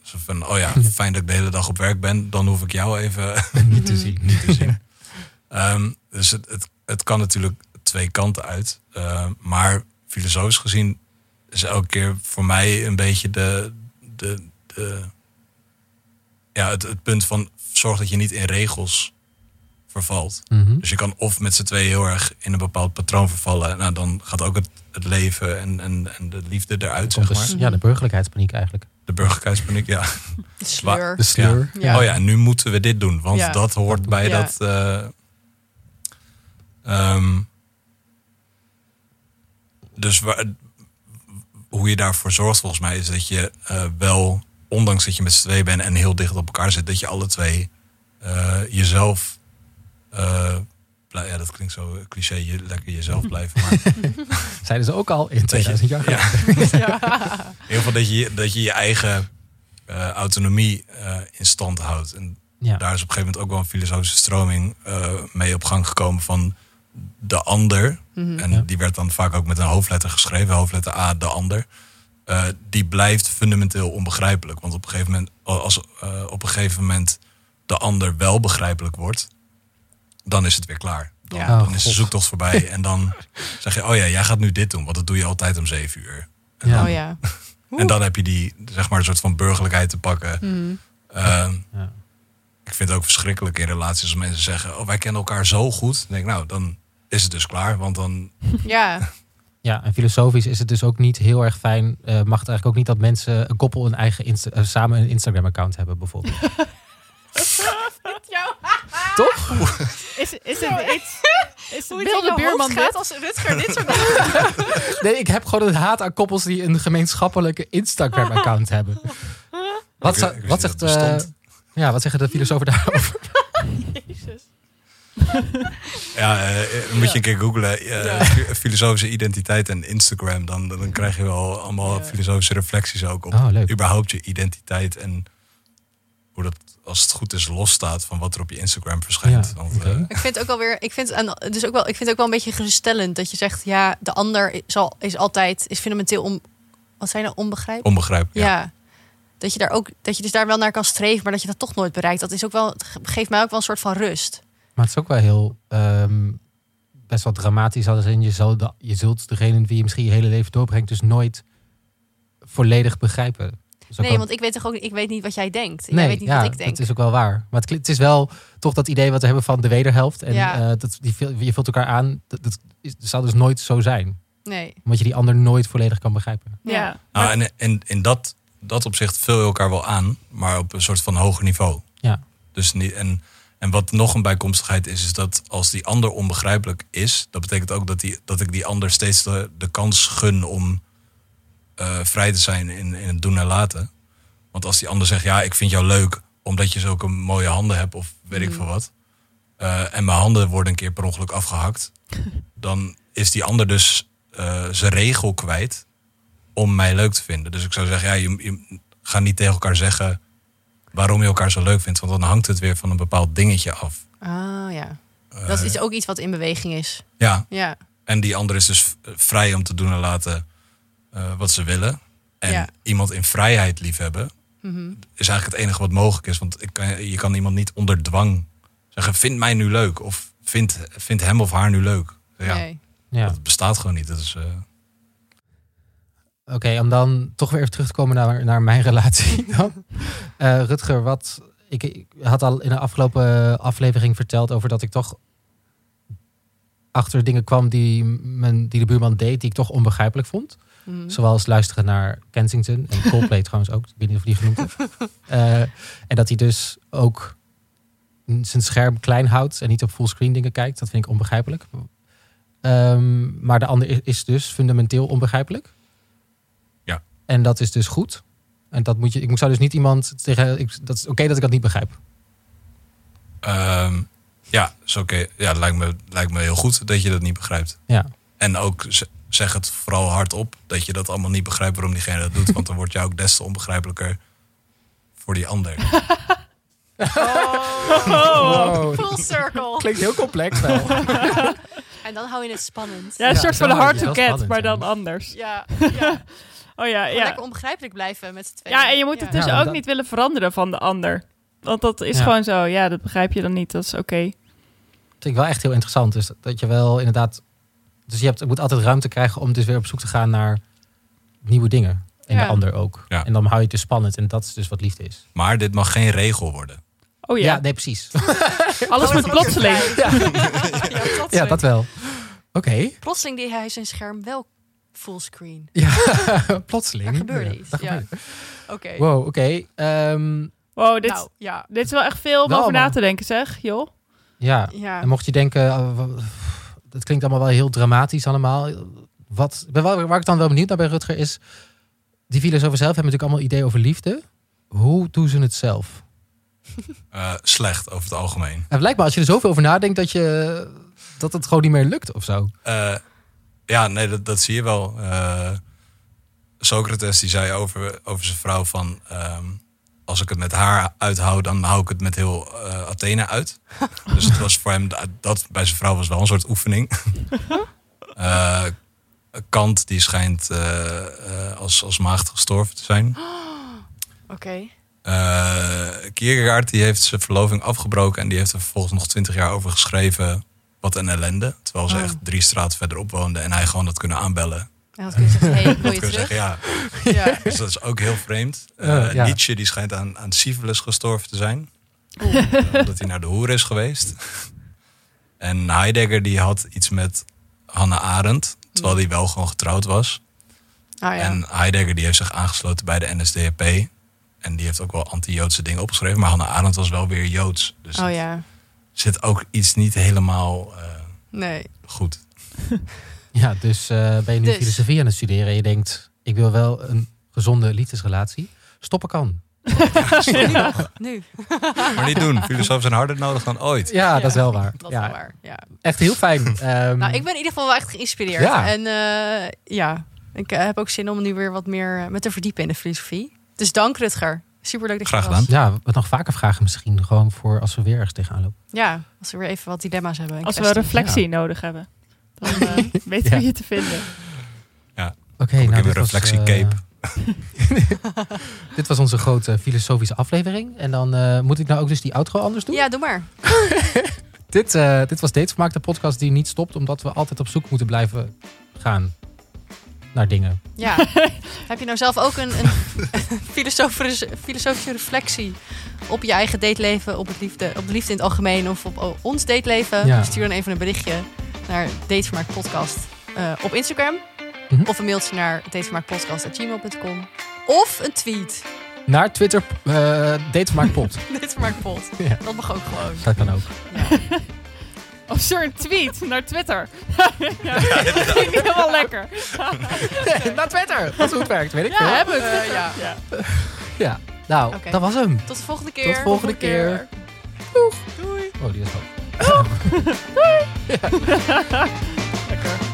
Zo van, oh ja, fijn dat ik de hele dag op werk ben. Dan hoef ik jou even Niet te zien. niet te zien. Ehm, dus het, het, het kan natuurlijk twee kanten uit. Ehm, maar filosofisch gezien is elke keer voor mij een beetje de, de, de ja, het, het punt van zorg dat je niet in regels vervalt. Mhm. Dus je kan of met z'n twee heel erg in een bepaald patroon vervallen. Nou, dan gaat ook het, het leven en, en, en de liefde eruit, zeg dus- maar. Ja, de burgerlijkheidspaniek eigenlijk. De burgerlijkheidspaniek, ja. De sleur. De sleur. Ja. Oh ja, nu moeten we dit doen. Want Ja. dat hoort bij Ja. dat... eh, ehm, dus waar- hoe je daarvoor zorgt volgens mij... is dat je eh, wel, ondanks dat je met z'n twee bent... en heel dicht op elkaar zit... dat je alle twee eh, jezelf... eh, blij- ja, dat klinkt zo cliché, je, lekker jezelf blijven. Maar Zeiden ze ook al in 2000 jaar. ja, Ja. in ieder geval dat je dat je, je eigen eh, autonomie eh, in stand houdt. En Ja. daar is op een gegeven moment ook wel een filosofische stroming eh, mee op gang gekomen van de ander. Mhm. En Ja. die werd dan vaak ook met een hoofdletter geschreven, hoofdletter A, de ander. Eh, die blijft fundamenteel onbegrijpelijk. Want op een gegeven moment, als eh, op een gegeven moment de ander wel begrijpelijk wordt, dan is het weer klaar. Dan, Ja. dan Oh, is de God. zoektocht voorbij. en dan zeg je, oh ja, jij gaat nu dit doen, want dat doe je altijd om zeven uur. En, Ja. dan, Oh ja. en dan heb je die, zeg maar, een soort van burgerlijkheid te pakken. Mhm. Eh, Ja. ik vind het ook verschrikkelijk in relaties als mensen zeggen: Oh, wij kennen elkaar zo goed. Dan denk ik, nou, dan is het dus klaar. Want dan. Ja. Ja, en filosofisch is het dus ook niet heel erg fijn. eh, mag het eigenlijk ook niet dat mensen, een koppel, een eigen Insta- eh, samen een Instagram-account hebben, bijvoorbeeld. Toch? Is, is het iets... Is Hoe het het wilde je buurman gaat dit? als Rutger dit soort dingen... Nee, ik heb gewoon een haat aan koppels die een gemeenschappelijke Instagram-account hebben. Wat, zou- wat, zegt, het eh, bestond. ja, wat zeggen de filosofen daarover? Jezus. Ja, eh, moet je een keer googlen. eh, Ja. Filosofische identiteit en Instagram. Dan, dan krijg je wel allemaal Ja. filosofische reflecties ook op Oh, leuk. überhaupt je identiteit. En hoe dat, als het goed is, losstaat van wat er op je Instagram verschijnt. Ja, Want, oké. eh, Ik vind ook wel weer, ik vind, dus ook wel, ik vind ook wel een beetje geruststellend dat je zegt, ja, de ander is, al, is altijd, is fundamenteel om, wat zijn er, onbegrijpelijk? onbegrijpelijk. Ja. Ja. Dat je daar ook, dat je dus daar wel naar kan streven, maar dat je dat toch nooit bereikt. Dat is ook wel, het geeft mij ook wel een soort van rust. Maar het is ook wel heel, ehm, best wel dramatisch. Als in je, zal de, je zult degene wie je misschien je hele leven doorbrengt, dus nooit volledig begrijpen. Ook Nee, want ik weet toch ook, ik weet niet wat jij denkt. Nee, jij weet niet ja, wat ik denk. dat is ook wel waar. Maar het, het is wel toch dat idee wat we hebben van de wederhelft. En Ja. eh, dat, die, je vult elkaar aan. Dat, dat is, dat zal dus nooit zo zijn. Nee. Omdat je die ander nooit volledig kan begrijpen. Ja. Nou, en en in dat, dat opzicht vul je elkaar wel aan, maar op een soort van hoger niveau. Ja. Dus niet, en, en wat nog een bijkomstigheid is, is dat als die ander onbegrijpelijk is, dat betekent ook dat, die, dat ik die ander steeds de, de kans gun om eh, vrij te zijn in, in het doen en laten. Want als die ander zegt, ja, ik vind jou leuk omdat je zulke mooie handen hebt of weet ik Mhm. veel wat. eh, en mijn handen worden een keer per ongeluk afgehakt. dan is die ander dus eh, zijn regel kwijt om mij leuk te vinden. Dus ik zou zeggen, ja, je, je ga niet tegen elkaar zeggen waarom je elkaar zo leuk vindt. Want dan hangt het weer van een bepaald dingetje af. Ah ja. Dat is ook iets wat in beweging is. Ja, Ja. en die ander is dus vrij om te doen en laten eh, wat ze willen. En Ja. iemand in vrijheid liefhebben Mhm. is eigenlijk het enige wat mogelijk is. Want ik kan, je kan iemand niet onder dwang zeggen, vind mij nu leuk. Of vind, vind hem of haar nu leuk. Ja, Nee. Ja. dat bestaat gewoon niet. Dat is, eh, Oké, om dan toch weer even terug te komen naar, naar mijn relatie dan. Eh, Rutger, wat, ik, ik had al in de afgelopen aflevering verteld over dat ik toch achter dingen kwam die, men, die de buurman deed, die ik toch onbegrijpelijk vond. Mhm. Zoals luisteren naar Kensington en Coldplay trouwens ook. Ik weet niet of die genoemd heb. Eh, en dat hij dus ook zijn scherm klein houdt en niet op fullscreen dingen kijkt. Dat vind ik onbegrijpelijk. Ehm, maar de ander is- dus fundamenteel onbegrijpelijk. Ja. En dat is dus goed. En dat moet je, ik zou dus niet iemand tegen. Ik, dat is oké dat ik dat niet begrijp. ehm, ja, is oké. Ja, lijkt me, lijkt me heel goed dat je dat niet begrijpt. Ja. En ook zeg het vooral hardop dat je dat allemaal niet begrijpt waarom diegene dat doet. Want dan word je ook des te onbegrijpelijker voor die ander. Oh. Wow. Full circle. Klinkt heel complex wel. En dan hou je het spannend. Ja, een Ja, soort van hard to get, maar dan anders. Ja. ja. Oh ja, ja. lekker onbegrijpelijk blijven met z'n tweeën. Ja, en je moet het dus Ja, ook dat- niet willen veranderen van de ander. Want dat is Ja. gewoon zo. Ja, dat begrijp je dan niet. Dat is oké. Dat vind ik wel echt heel interessant. Dus dat je wel inderdaad. Dus je, hebt, je moet altijd ruimte krijgen om dus weer op zoek te gaan naar nieuwe dingen. En Ja. de ander ook. Ja. En dan hou je het dus spannend. En dat is dus wat liefde is. Maar dit mag geen regel worden. Oh Ja, ja, nee, precies. alles was plotseling. Ja, plotseling. ja, dat wel. Oké. Plotseling deed hij zijn scherm wel fullscreen. Ja, plotseling. Er gebeurde Ja, iets, ja. Oké. Wow, oké. Ehm, Wow, dit, Nou, ja. dit is wel echt veel om over na te denken, zeg, joh. ja. ja. En mocht je denken, oh, dat klinkt allemaal wel heel dramatisch allemaal. Wat, ben waar ik dan wel benieuwd naar bij Rutger is, die filosofen zelf hebben natuurlijk allemaal ideeën over liefde. Hoe doen ze het zelf? Eh, slecht over het algemeen. En blijkbaar als je er zoveel over nadenkt dat, je, dat het gewoon niet meer lukt of zo. Eh, ja, nee, dat, dat zie je wel. Eh, Socrates die zei over, over zijn vrouw van... ehm, als ik het met haar uithoud, dan hou ik het met heel eh, Athene uit. dus het was voor hem, dat bij zijn vrouw was wel een soort oefening. Eh, Kant die schijnt eh, als, als maagd gestorven te zijn. Oké. Kierkegaard die heeft zijn verloving afgebroken en die heeft er vervolgens nog twintig jaar over geschreven. Wat een ellende. Terwijl ze Oh. echt drie straten verderop woonde en hij gewoon dat kunnen aanbellen. Je zeggen, hey, ik wil je terug? zeggen, ja. Ja. Dus dat is ook heel vreemd. Ja, ja. Nietzsche die schijnt aan, aan syphilis gestorven te zijn. Eh, omdat hij naar de hoer is geweest. En Heidegger die had iets met Hannah Arendt. Terwijl hij wel gewoon getrouwd was. Oh, ja. En Heidegger die heeft zich aangesloten bij de NSDAP. En die heeft ook wel anti-Joodse dingen opgeschreven. Maar Hannah Arendt was wel weer Joods. Dus oh ja. zit ook iets niet helemaal eh, Nee. goed. Ja, dus eh, ben je nu Dus. filosofie aan het studeren en je denkt, ik wil wel een gezonde liefdesrelatie. Stoppen kan. Nu nog. Nu. Maar niet doen. Filosofen zijn harder nodig dan ooit. Ja, dat is wel waar. Dat is ja, wel waar. Ja. Echt heel fijn. Ehm, Nou, ik ben in ieder geval wel echt geïnspireerd. Ja. En eh, ja, ik eh, heb ook zin om nu weer wat meer eh, me te verdiepen in de filosofie. Dus dank Rutger. Superleuk dat je Graag was. Ja, wat nog vaker vragen misschien gewoon voor als we weer ergens tegenaan lopen. Ja, als we weer even wat dilemma's hebben. en Als we reflectie nodig hebben. Dan eh, weten Ja. we je te vinden. Oké, Kom ik nou, dit reflectiecape. eh, dit was onze grote filosofische aflevering. En dan eh, moet ik nou ook dus die outro anders doen. Ja, doe maar. Dit, eh, dit was Datevermaak, de podcast die niet stopt, omdat we altijd op zoek moeten blijven gaan naar dingen. Ja. heb je nou zelf ook een, een filosofische, filosofische reflectie op je eigen dateleven, op, het liefde, op de liefde in het algemeen of op ons dateleven? Ja. Stuur dan even een berichtje naar Datevermaak Podcast eh, op Instagram. Mhm. Of een mailtje naar datevermaakpodcast.gmail.com. Of een tweet. Naar Twitter, eh Datevermaak Pod. Datevermaak Pod. Ja. Dat mag ook gewoon. Dat kan ook. Of stuur een tweet naar Twitter. ja, dat vind ik niet helemaal lekker. naar Twitter. Dat is hoe het werkt, weet ik Ja, veel. hebben we Eh, Twitter. ja. ja. Ja, nou, dat was hem. Tot de volgende keer. Tot volgende keer. Doei. Oh, die is ook. Oh.